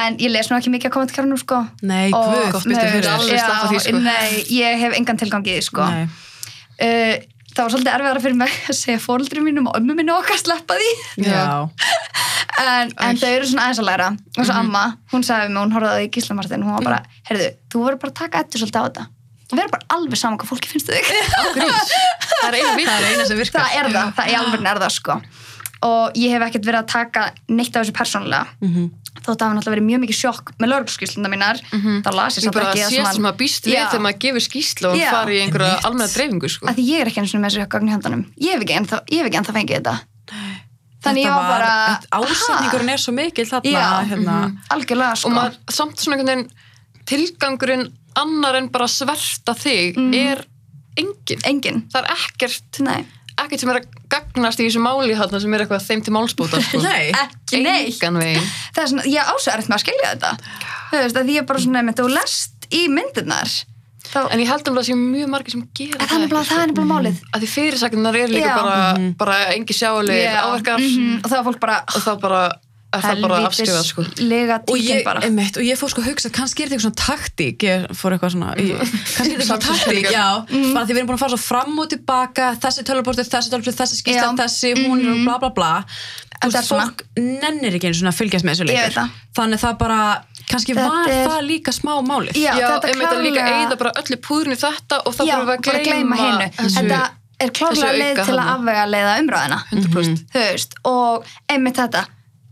en ég les nú ekki mikið á kommentarkjörunum sko. Nei, Og- guð, gott Nei, sleppa því, sko. nei, ég hef engan tilgang í því sko. Nei. uh, það var svolítið erfiðara fyrir mig að segja fóreldri mínum og ömmu mínu okkar sleppa því. Já. en, en þau eru svona aðeins að læra. Og svo amma, hún sagði mig, hún horfði á því í Gísla Martin hún var bara, heyrðu, þú verður bara að taka eftir svolítið á þetta. Og vera bara alveg saman hvað fólki finnst þig. Gríns. það er eina Það er eina sem virkar. það er það, það er alveg það sko. Og ég hef ekkert verið að taka neitt af þessu persónulega. Mhm. Þótt að það hafa náttúrulega verið mjög mikið sjokk með lögurskísluna mínar þá las ég Ég samt ekki að það síðast sem að býst við þegar maður gefur skýslu og Já. fari í einhverja almenna dreifingu sko. að því ég er ekki eins og með þessu gögn í höndanum ég hef ekki ég ekki ennþá fengið þetta. Þannig ég Þetta var bara Ásetningurinn er svo mikil þarna, Já. hérna. ha, algjörlega sko. og maður samt svona einhvern veginn tilgangurinn annar en bara sverta þig er engin engin, það er ekkert, nei, ekkert sem er að gagnast í þessu máli þarna sem er eitthvað þeim til málsbóta sko. Nei. ekki neitt. Það er svona, ég ásæður eftir með að skilja þetta. Þú veist, að ég er bara svona með þú lest í myndirnar þá, en ég held um að það sé mjög margir sem gera það er það er nefnilega málið. Að því fyrirsagnar eru líka Já. bara, bara engi sjáulegir Já, áverkar. Mhm, og var fólk bara og þá bara er það bara afskrifað sko. lega og ég, bara. einmitt, og ég fór sko að hugsa kannski er þetta eitthvað svona taktík ég fór eitthvað svona ég, kannski er þetta svona taktík, já. Bara því við erum búin að fara svo fram og tilbaka þessi tölvuportur, þessi tölvuportur, þessi skýrsla, Já. þessi hún mm. bla bla bla. Þú er veist, fólk nennir ekki einu svona að fylgjast með þessu leikur það. þannig það bara, kannski Þetta var er- það líka smá málið. Já, Já, þetta að líka eigða bara öllu púðurinn í þetta og þá já, fyrir við bara að gleyma, þetta er klárlega þessu leið til að afvega leiða umræðina 100% þú veist, og einmitt þetta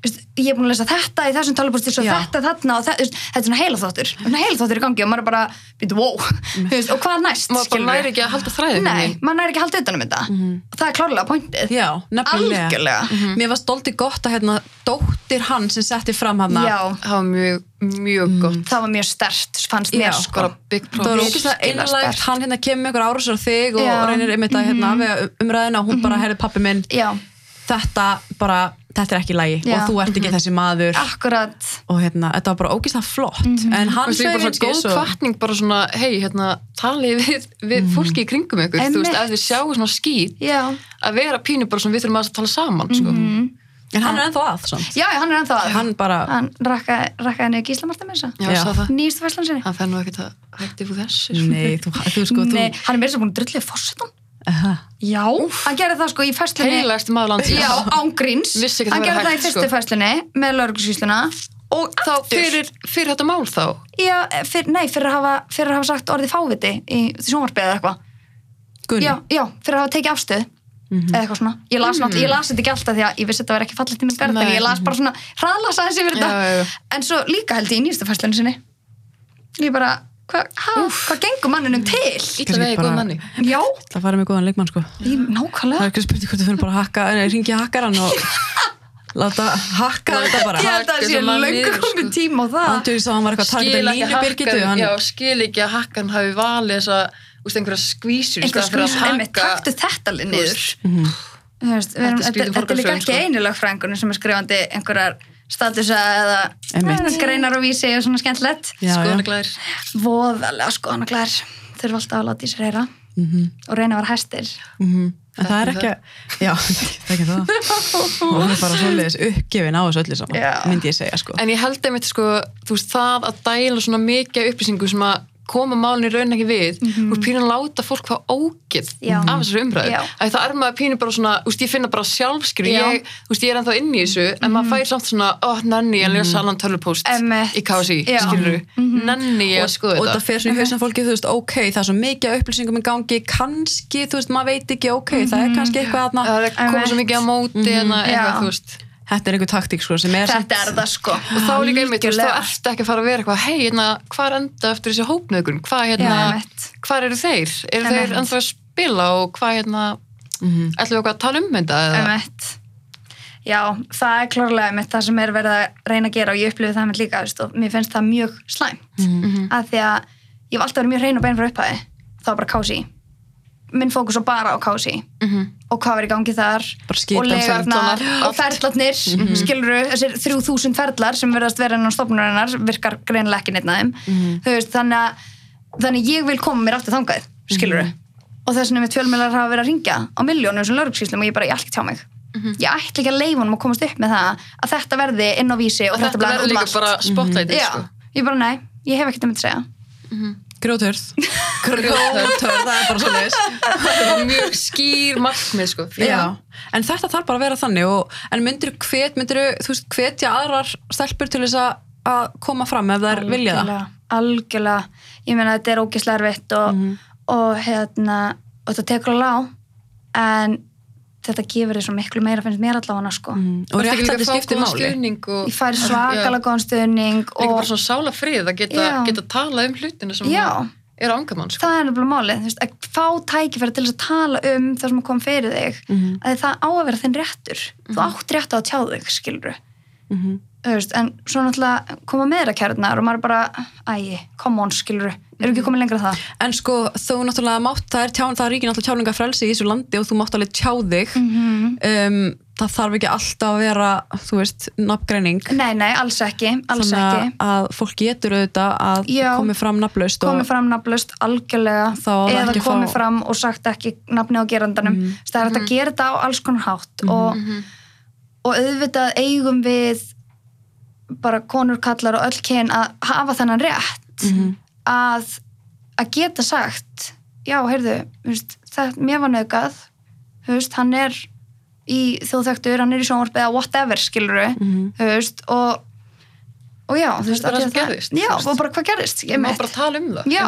ég er búin að lesa þetta í þessum tölvupústi svo Já. þetta þarna og þetta, þetta er svona heila þáttur svona heila þáttur í gangi og maður er bara býtu, wow, þú veist, og hvað næst maður næri ekki að halda þræðin nei, maður næri ekki að halda utan um þetta og það er klárlega pointið. Já, nefnilega. Algjörlega. Mér var stolti gott að hérna, dóttir hann sem setti fram hann já, það var mjög, mjög gott. Það var mjög stert fannst Já, mér sko það var virkilega einlægt, sterkt. hann hérna kemur ykkur árásar á þig og reynir einmitt að hérna, afvega umræðina og hún bara, herri pappi minn já, þetta bara, þetta er ekki lægi Já. og þú ert ekki þessi maður. Akkurat. Og hérna, þetta var bara ógeðslega flott. En hann Veistu, ég bara svona góð kvartning bara svona, hei, hérna, talið við, við fólki í kringum ykkur, þú veist, ef þið sjáu svona skýt, já, að vera pínu bara svona, við þurfum að tala saman, sko. en hann er ennþá að samt. já, hann er ennþá að. Hann bara, hann rakkaði rakka niður Já. já. það. nýjastu fæslan sinni. Hann fer nú ekkert að hætti þessu, sko. nei, þú, þú sko Nei, þú, hann er meira sem búin að drullið fórsetan Aha. já, hann gerði það sko í fæslunni Heilægst maður landsins. já, ángríns hann gerði það í fyrstu sko. fæslunni með lauruglusvísluna og Þá fyrir, fyrir þetta mál þá, já, fyr, nei, fyrir að, hafa, fyrir að hafa sagt orðið fáviti í sjónvarpið eða eitthvað. Gunni, já, já, fyrir að hafa tekið afstöð eða eitthvað svona, ég las, mm. ég las þetta ekki alltaf því að ég vissi að þetta var ekki fallið til minn garð Nei. en ég las bara svona hraðlasa þessi fyrir Já, þetta en svo líka held ég í nýjastu fæslunni sinni. Ég bara, hvað hva, hva gengur manninum til? ítla Kannski vegi bara- góð manni. Já, það farið með góðan leikmann sko. Það nákvæmlega. Er ekki spurning hvort þú finnir bara að hakka, nei, ringi hakkaran og láta hakka þetta bara. Ég held að það sé niður, sko. komið tíma á það. Andjóði sá hann var eitthvað að taka þetta línu að hann, já, skil ekki að hakkan hafi valið þessa, úst, einhverja skvísur í einhver staðinn fyrir að skrif, einmitt, taka- taktu þetta niður. Þetta er líka ekki sko. einu lögfræðingunum sem er skrifandi einhverjar statusa eða Einmitt. eða greinar og vísi og svona skemmtilegt. Skoðanaglæðir voðalega skoðanaglær þurfa alltaf að láta í sér heyra. Mhm, og reyna að vera hæstir. Mhm. en það er ekki já, þekki það. Og hún er bara svoleiðis uppgefin á þessu öllu saman Já. myndi ég segja sko. En ég held einmitt sko, þú veist, það að dæla svona mikið upplýsingum sem að koma málunni raun ekki við, þú veist, pínum láta fólk ógið Já. af þessari umræðu. Að það er maður pínu bara svona, veist, ég finna bara sjálfskrifu, Já. ég, ég er ennþá inn í þessu, en maður fær samt svona, ó, nenni ég að lesa annan tölvupóst Einmitt. í KSI, Já. skilur nenni ég að skoða og þetta. það fer svona í hausna fólki, þú veist, ok, það er svo mikið upplýsingum í gangi, kannski, þú veist, maður veit ekki, ok, það er kannski eitthvað er komið svo mikið á móti, en að eitthvað, þú veist, þetta er einhver taktík, sko, sem er þetta er það sko og þá líka einmitt, þú ertu ekki að fara að vera eitthvað, hei, hérna, hvað er enda eftir þessi hópnöðgun, hvað, hérna, hvað eru þeir? Eru þeir ennþá að spila og hvað, hérna, Mhm. ætlum við eitthvað að tala um þetta? eða? Einmitt. já, það er klárlega einmitt það sem er verið að reyna að gera og ég upplifi það með líka veist, og mér finnst það mjög slæmt Mhm. að því að ég hef alltaf verið mjög hrein og bein frá upphæði þá var bara kási minn fókus var bara á kási Mhm. og hvað var í gangi þar? Og legarnar og ferlarnir mm -hmm. skiluru, þessir þrjú þúsund ferlar sem verðast vera enn á stofnunarinnar virkar greinilega ekki neitt þeim. Þú veist, þannig að þannig ég vil koma mér aftur þangað skiluru og þess vegna mitt fjölmjölar hafa verið að ringja á miljónum sem laurugsýslum og ég bara, ég ætla ekki tjá mig. Ég ætla ekki að leifa honum að komast upp með það að þetta verði inn á vísi og Og þetta, þetta um líka bara spotlightið, já, sko. ég bara, nei, ég hef ekkert um þetta að segja grjótörð. Grjótörð, það er bara svo leis Það er mjög skýr markmið, sko. En þetta þarf bara að vera þannig og, en myndir hvet, myndir þú veist, hvetja aðrar stelpur til þess að, að koma fram ef þær vilja það? Algjörlega, ég meina þetta er ógislega erfitt og, Mhm. og hérna og þetta tekur alveg á en þetta gefur þið svo miklu meira finnst mér allavega sko. Mm. og líka réttlæti að fá skiptir máli og ég fær svakalega góðan stuðning líka og bara svona sála frið að geta, geta talað um hlutina sem er ángamann, sko. það er nefnilega málið, þú veist, að fá tækifæri til þess að tala um það sem kom fyrir þig Mhm. að það á að vera þinn réttur þú átt rétt á að tjá þig, skilur Mhm. þú veist, en svo náttúrulega koma meira kærnar og maður er bara ægi, come on, skilur eru ekki komið lengra það en sko þú náttúrulega mátt það er, tján, það er ríkin alltaf tjáningafrelsi í þessu landi og þú mátt alveg tjá þig Mhm. um, það þarf ekki alltaf að vera þú veist, nafngreining Nei, nei, alls ekki, alls þannig ekki. að fólk getur auðvitað að Já. komi fram nafnlaust og Komið fram nafnlaust algjörlega eða komið fá- fram og sagt ekki nafni á gerandanum. Mm Það er hægt að gera þetta á alls konar hátt og, og auðvitað eigum við bara konur, kallar og öll kyn að hafa þennan rétt að, að geta sagt já, heyrðu, veist, það, mér var nöðgað, þú veist, hann er í þjóðþektur, hann er í sjónvarpið eða whatever, skilur Mhm. þú veist, og og já, þú veist, það gerðist, já, og bara hvað gerðist einmitt. bara tala um það. já,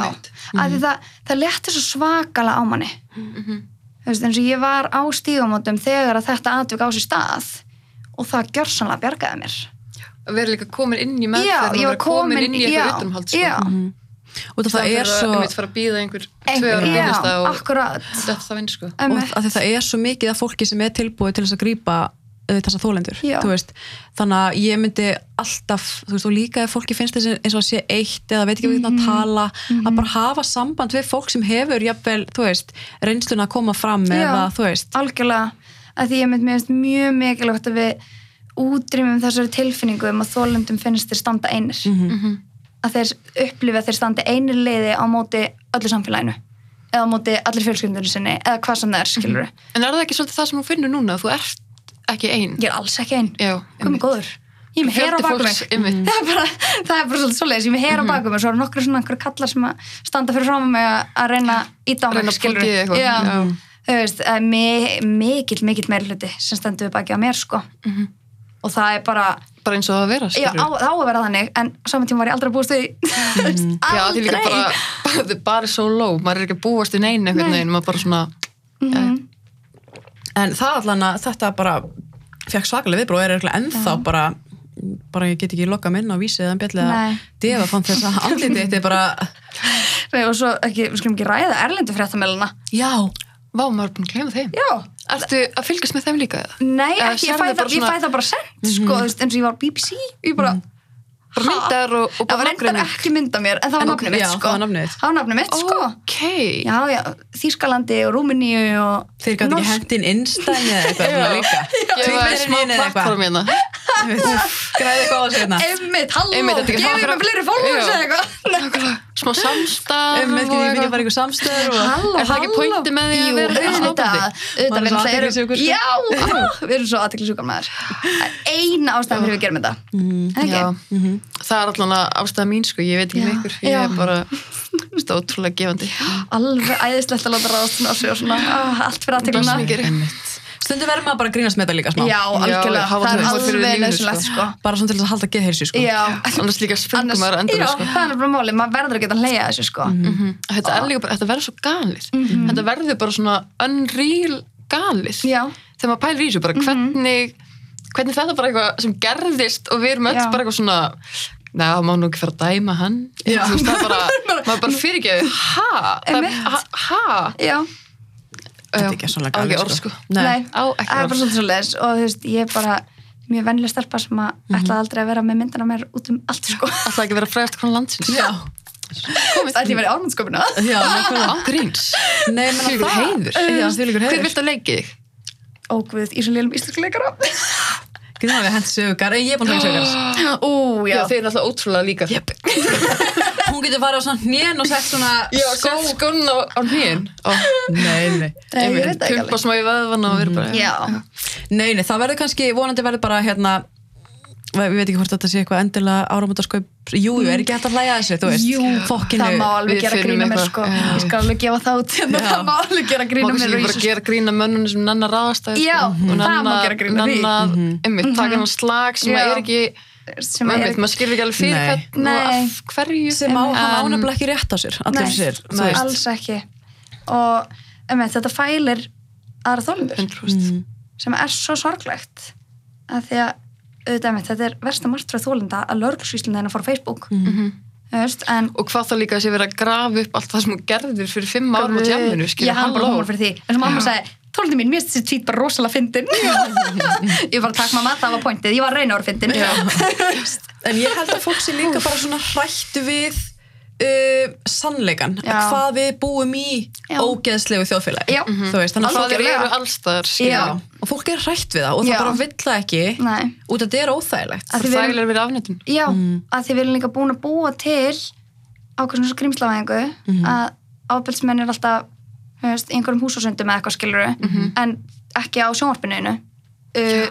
af því það, það letti svo svakala á manni þú veist, eins og ég var á stígamótum þegar að þetta atvik á sér stað og það gjörsanlega bjargaði mér Að vera líka komin inn í meðferð ég var komin, inn í eitthvað utanumhald, sko. Og það, það er svo mitt fara að býða einhver byrjast og það sko. það er svo mikið af fólki sem er tilbúið til þess að grípa uh, þessa þólendur Já. þú veist, þannig að ég myndi alltaf, þú veist, og líka ef fólki finnst þessi eins og að sé eitt eða veit ekki við Mhm. að tala að bara hafa samband við fólk sem hefur jafnvel, þú veist, reynsluna að koma fram Já. eða, þú veist algjörlega að því ég mynd mér finnst mjög mikilvægt að við útrýmum þessari tilfinningu um að þólundum finnst þeir standa einir Mhm. Að þeir upplifa þeir standi einir leiði á móti öllu samfélaginu. Eða á móti allir fjölskyldunni sinni eða hvað sem það er, skilur En er það ekki svolítið það sem hún finnur núna? Þú ert ekki ein. ég er alls ekki einn, er góður? Ég er með hera á bakum mig. það er bara, það er bara svolítið svoleiðis, ég er með hera á bakum mig. Svo eru nokkru svona einhverju kallar sem að standa fyrir fram mig að reyna. Já. Já. þú veist, það er mi- mikill, mikill meiri hluti sem stendur við baki á mér sko og það er bara, Bara eins og það að vera, já, á, skilur. það á að vera þannig en saman tíma var ég aldrei að búast við því Já, því líka bara, bara, bara so low. Maður er ekki að búast í neina einhvern veginn. Maður bara svona, Mhm. en það allan að þetta bara fekk svakalega viðbróð er eitthvað ennþá bara bara ég get ekki lokað minn á vísi eða bjallega Nei. defa fann þess að andliti þetta er bara Nei, og svo ekki, við skulum ekki ræða erlendu fréttamæluna já, vá, maður er búin að glemja þeim. já, Ertu að fylgjast með þeim líka? eða? nei, ekki, ég fæ, það, svona- fæ það bara sent sko, þú veist, eins og ég var BBC ég bara, Bara myndar og, og það bara var reyndar nágrenning? ekki mynda mér en það var nafnið mitt sko það var nafnið mitt sko Ok. já, já, Þýskalandi og Rúmeníu og Þeir gæti ekki hendin innstæðni eða eitthvað líka. Þín eða eitthvað. hérna. Græði eitthvað á þessu hérna. Einmitt, halló, gefið fleiri followers Já. eða eitthvað Smá samstað Um, og eitthvað. bara eitthvað samstöður og... Halló, Er það ekki halló. pointið með því að vera er sko. Já, við erum svo aðtiklisjúkar maður Það er Eina ástæðan fyrir við gerum þetta Já. ekki? Það er allan ástæða mín sko, ég veit ekki Já. með ykkur. Ég er bara ótrúlega gefandi. Alveg æðislegt að láta ráðast ah, Allt fyrir aðtiklina Bless, Stundum verður maður bara að grínast með þetta líka smá. Já, algjörlega, hafa það er alveg nöðsynlegt sko. sko Bara svona til þess að halda geðheilsu, sko. Já, Annars líka springum maður endur já, sko. það er bara máli, maður verður að geta að hleyja þessu sko Mhm. Þetta er líka bara, þetta verður svo galið. Þetta verður bara svona unreal galið. Já, Þegar maður pælir í þessu bara hvernig, hvernig þetta bara eitthvað sem gerðist og við erum öll Já. bara eitthvað svona Ná, má nú ekki fara að dæma hann. Já. Þú veist, það bara, maður bara fyrirgeði, ha? Það. Ha? ha? Þetta er ekki svona orð, sko. sko. nei, Á ekki það er bara svolítið svo leis og þú veist, ég er bara mjög vennileg stelpa sem að Mhm. ætlaði aldrei að vera með myndina mér út um allt sko Alltaf ekki vera frægast konar landsins. Já. Það ætti ég verið ármannskopina Já, gríns. Nei, menn heiður. Já, því líkur Hver heiður. viltu að leiki þig? Ó guð, í svo lélum íslensku leikara maður við hent sögur. Ég er búin að henda sögur. Ú, Já, já, þeir eru alltaf ótrúlega líka. Hún getur farið á svona hnén og sett svona Já, skó skón á, á hnýn. Nei, nei. Nei, ég veit það ekki Pumpa alveg. smá í veðvan og vera bara... Já, Nei, nei, það verður kannski, vonandi verður bara hérna ég veit ekki hvort þetta sé eitthvað endilega áramöndaskaup jú, jú, er ekki hægt að hlæja að þessu, þú veist? Jú, fokkinu, það má alveg við gera grína mér eitthvað, sko. Já. Ég skal alveg gefa það út það má alveg gera Má grína kannski mér ekki og bara Ísus gera grína mönnunum sem nanna ráðastæði Já, það má gera grín að því. Nanna, einmitt, taka hann slag sem er ekki sem er einmitt, maður skilur ekki alveg fyrir hvern og af hverju sem á, hann ánefnilega ekki rétt á sér allir Nei, sér, veist. alls ekki. Og um, þetta fælir aðra þólendur 100%. sem er svo sorglegt að því að auðvitað með þetta er versta martröð þólenda að lörglsvíslunda hennar fór á Facebook. Mhm. þú veist, en og hvað þá líka að sé verið að grafa upp allt það sem hún gerðir fyrir fimm árum á tjáminu ég hann bara hómar fyrir því. En sem mamma sagði, þólendin mín, mér finnst þessi tvít bara rosalega fyndin ég bara takk mamma, það var pointið, ég var að reyna að vera fyndin en ég held að fólk sé líka bara svona hrættu við uh, sannleikan, Já. að hvað við búum í Já. ógeðslegu þjóðfélagi Já. þú veist, þannig að það fólk er, eru allstaðar Já. og fólk er hrætt við það og Já. það bara vill það ekki Nei. út að þetta er óþægilegt Að við það er verið afnættun já, að því við erum líka búin að búa til ákveðsum skrýmslavæðingu að ábyrgsmenn er alltaf einhverjum húsasundum eða eitthvað skiluru en ekki á sjónvarpinu uh,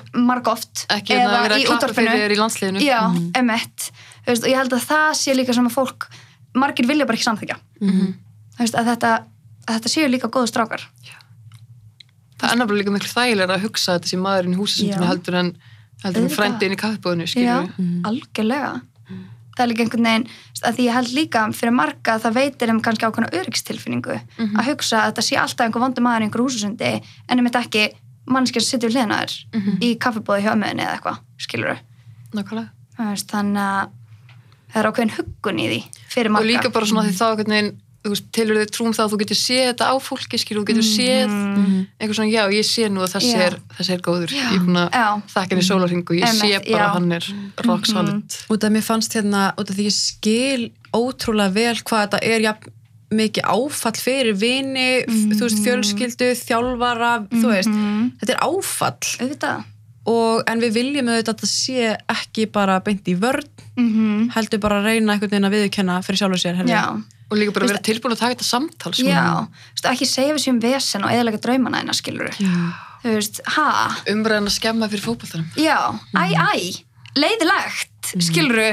ekki vera að klappa fyrir þér í landsliðinu. Já, mm emitt veist, og ég held að það sé líka sem að fólk margir vilja bara ekki samþykja Mhm. Þú veist, að, þetta, að þetta séu líka góðu strákar. Það er nefnilega líka miklu þægilega að hugsa að sé maðurinn í húsasundinu Já. heldur en en frændin í kaffibóðinu já, skilur algjörlega það er líka einhvern veginn að því ég held líka fyrir marga að það veitir þeim kannski ákveðna öryggstilfinningu Mhm. að hugsa að þetta sé alltaf einhver vondur maður í einhver húsasundi en einmitt ekki mannskjör sem sittur hliðna þér Mhm. í kaffibóði hjá möðinni eða eitthvað skilur nákvæmlega veist, þannig að það er ákveðin huggun í því fyrir og marga líka bara svona því þá einhvern veginn tilur þið trúm það að þú getur séð þetta á fólki skilur, þú getur séð eitthvað svona, já, ég sé nú að þessi Mhm. Já. er þessi er góður, Já. ég er búin að Já. þakka henni sólarhing og ég sé bara já. að hann er rock solid út af mér fannst hérna, út af því ég skil ótrúlega vel hvað þetta er jafn mikið áfall fyrir vini, þú veist, fjölskyldu þjálfara, þú veist þetta er áfall auðvitað og, en við viljum auðvitað að þetta sé ekki bara beint í vörn mm heldur bara að reyna einhvern veginn að viðurkenna fyrir sjálfur sér herri. já, og líka bara vera tilbúin að taka þetta samtal sko. já veist, ekki segja við séum vesen og eðalega draumana hennar skilur veist, umræðan að skemma fyrir fótballtarum Já, æ, æ, leiðilegt, mm. skiluru,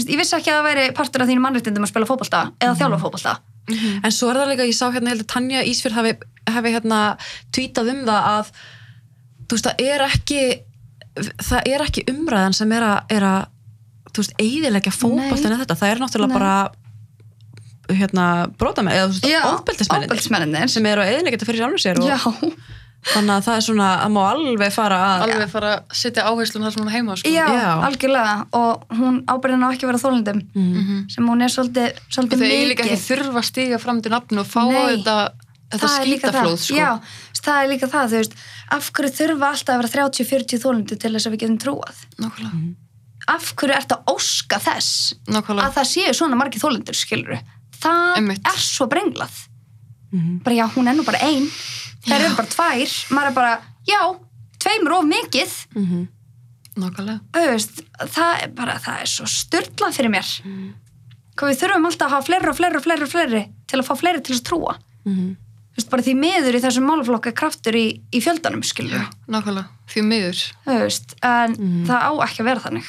ég vissi ekki að það væri partur af þínum mannréttindum að spila fótbolta eða þjálfa fótbolta. en svo er það líka, ég sá hérna heldur Tanja Ísfjörð hafi, hafi hérna tvítað um það að þú veist, það er ekki það er ekki umræðan sem er að, er að þú veist, eiðilegja fótboltin eða þetta, það er náttúrulega Nei. bara hérna, brótamenn, eða ofbeldismennin sem eru að eiðilegja þetta fyrir sjálfur sér og Já, þannig að það er svona, það má alveg fara að alveg fara að setja áherslun þar sem hún er heima sko. já, Já. algjörlega og hún ábyrðin á ekki að vera þólendum Mhm. sem hún er svolítið, svolítið þau eiga líka ekki mikið. þurfa að stiga fram til nafnu og fá Nei. þetta þetta er skítaflóð sko. Já, það er líka það, þú veist, af hverju þurfa alltaf að vera 30-40 þólendur til þess að við getum trúað? nákvæmlega, Af hverju ert að óska þess nákvæmlega. að það séu svona margir þólendur, skilur Það Einmitt. er svo brenglað. Mhm. Bara já, hún er nú bara ein, það eru bara tvær, maður er bara, já, tveimur of mikið, Mhm. nákvæmlega, þú veist, það er bara, það er svo styrlað fyrir mér. Hvað við þurfum alltaf að hafa fleiri og fleiri og fleiri og fleiri til að fá fleiri til að trúa. Mhm. Þú veist, bara því miður í þessum málaflokka er kraftur í, í fjöldanum, skilur já, nákvæmlega því miður, þú veist, en Mhm. það á ekki að vera þannig.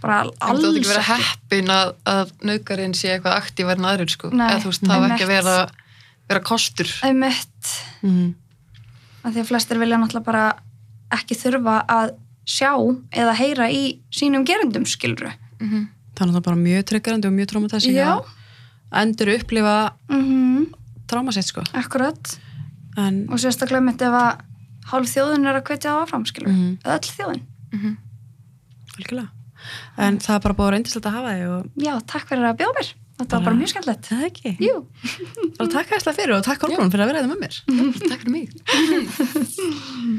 Bara það alls er ekki vera heppin að, að naukarinn sé eitthvað aktívar en aðrir sko, Nei, eða þú veist, það var ekki að vera vera kostur, Einmitt, Mhm. að því að flestir vilja náttúrulega bara ekki þurfa að sjá eða heyra í sínum gerundum, skilur mm Það er náttúrulega bara mjög tryggarandi og mjög traumatizing Já. að endur upplifa mm tráma sitt sko. Akkurat, En, og sérstaklega mitt ef að hálf þjóðin er að hvetja það áfram, skilur Mhm. eða öll þjóðin. -hmm. En það er bara búið reyndislegt að hafa þig og Já, takk fyrir að bjóða mér. Þetta Bara- var bara mjög skemmtilegt. það ekki. Jú. Bara takk æsla fyrir og takk Kolbrún fyrir að vera það með mér. takk fyrir mig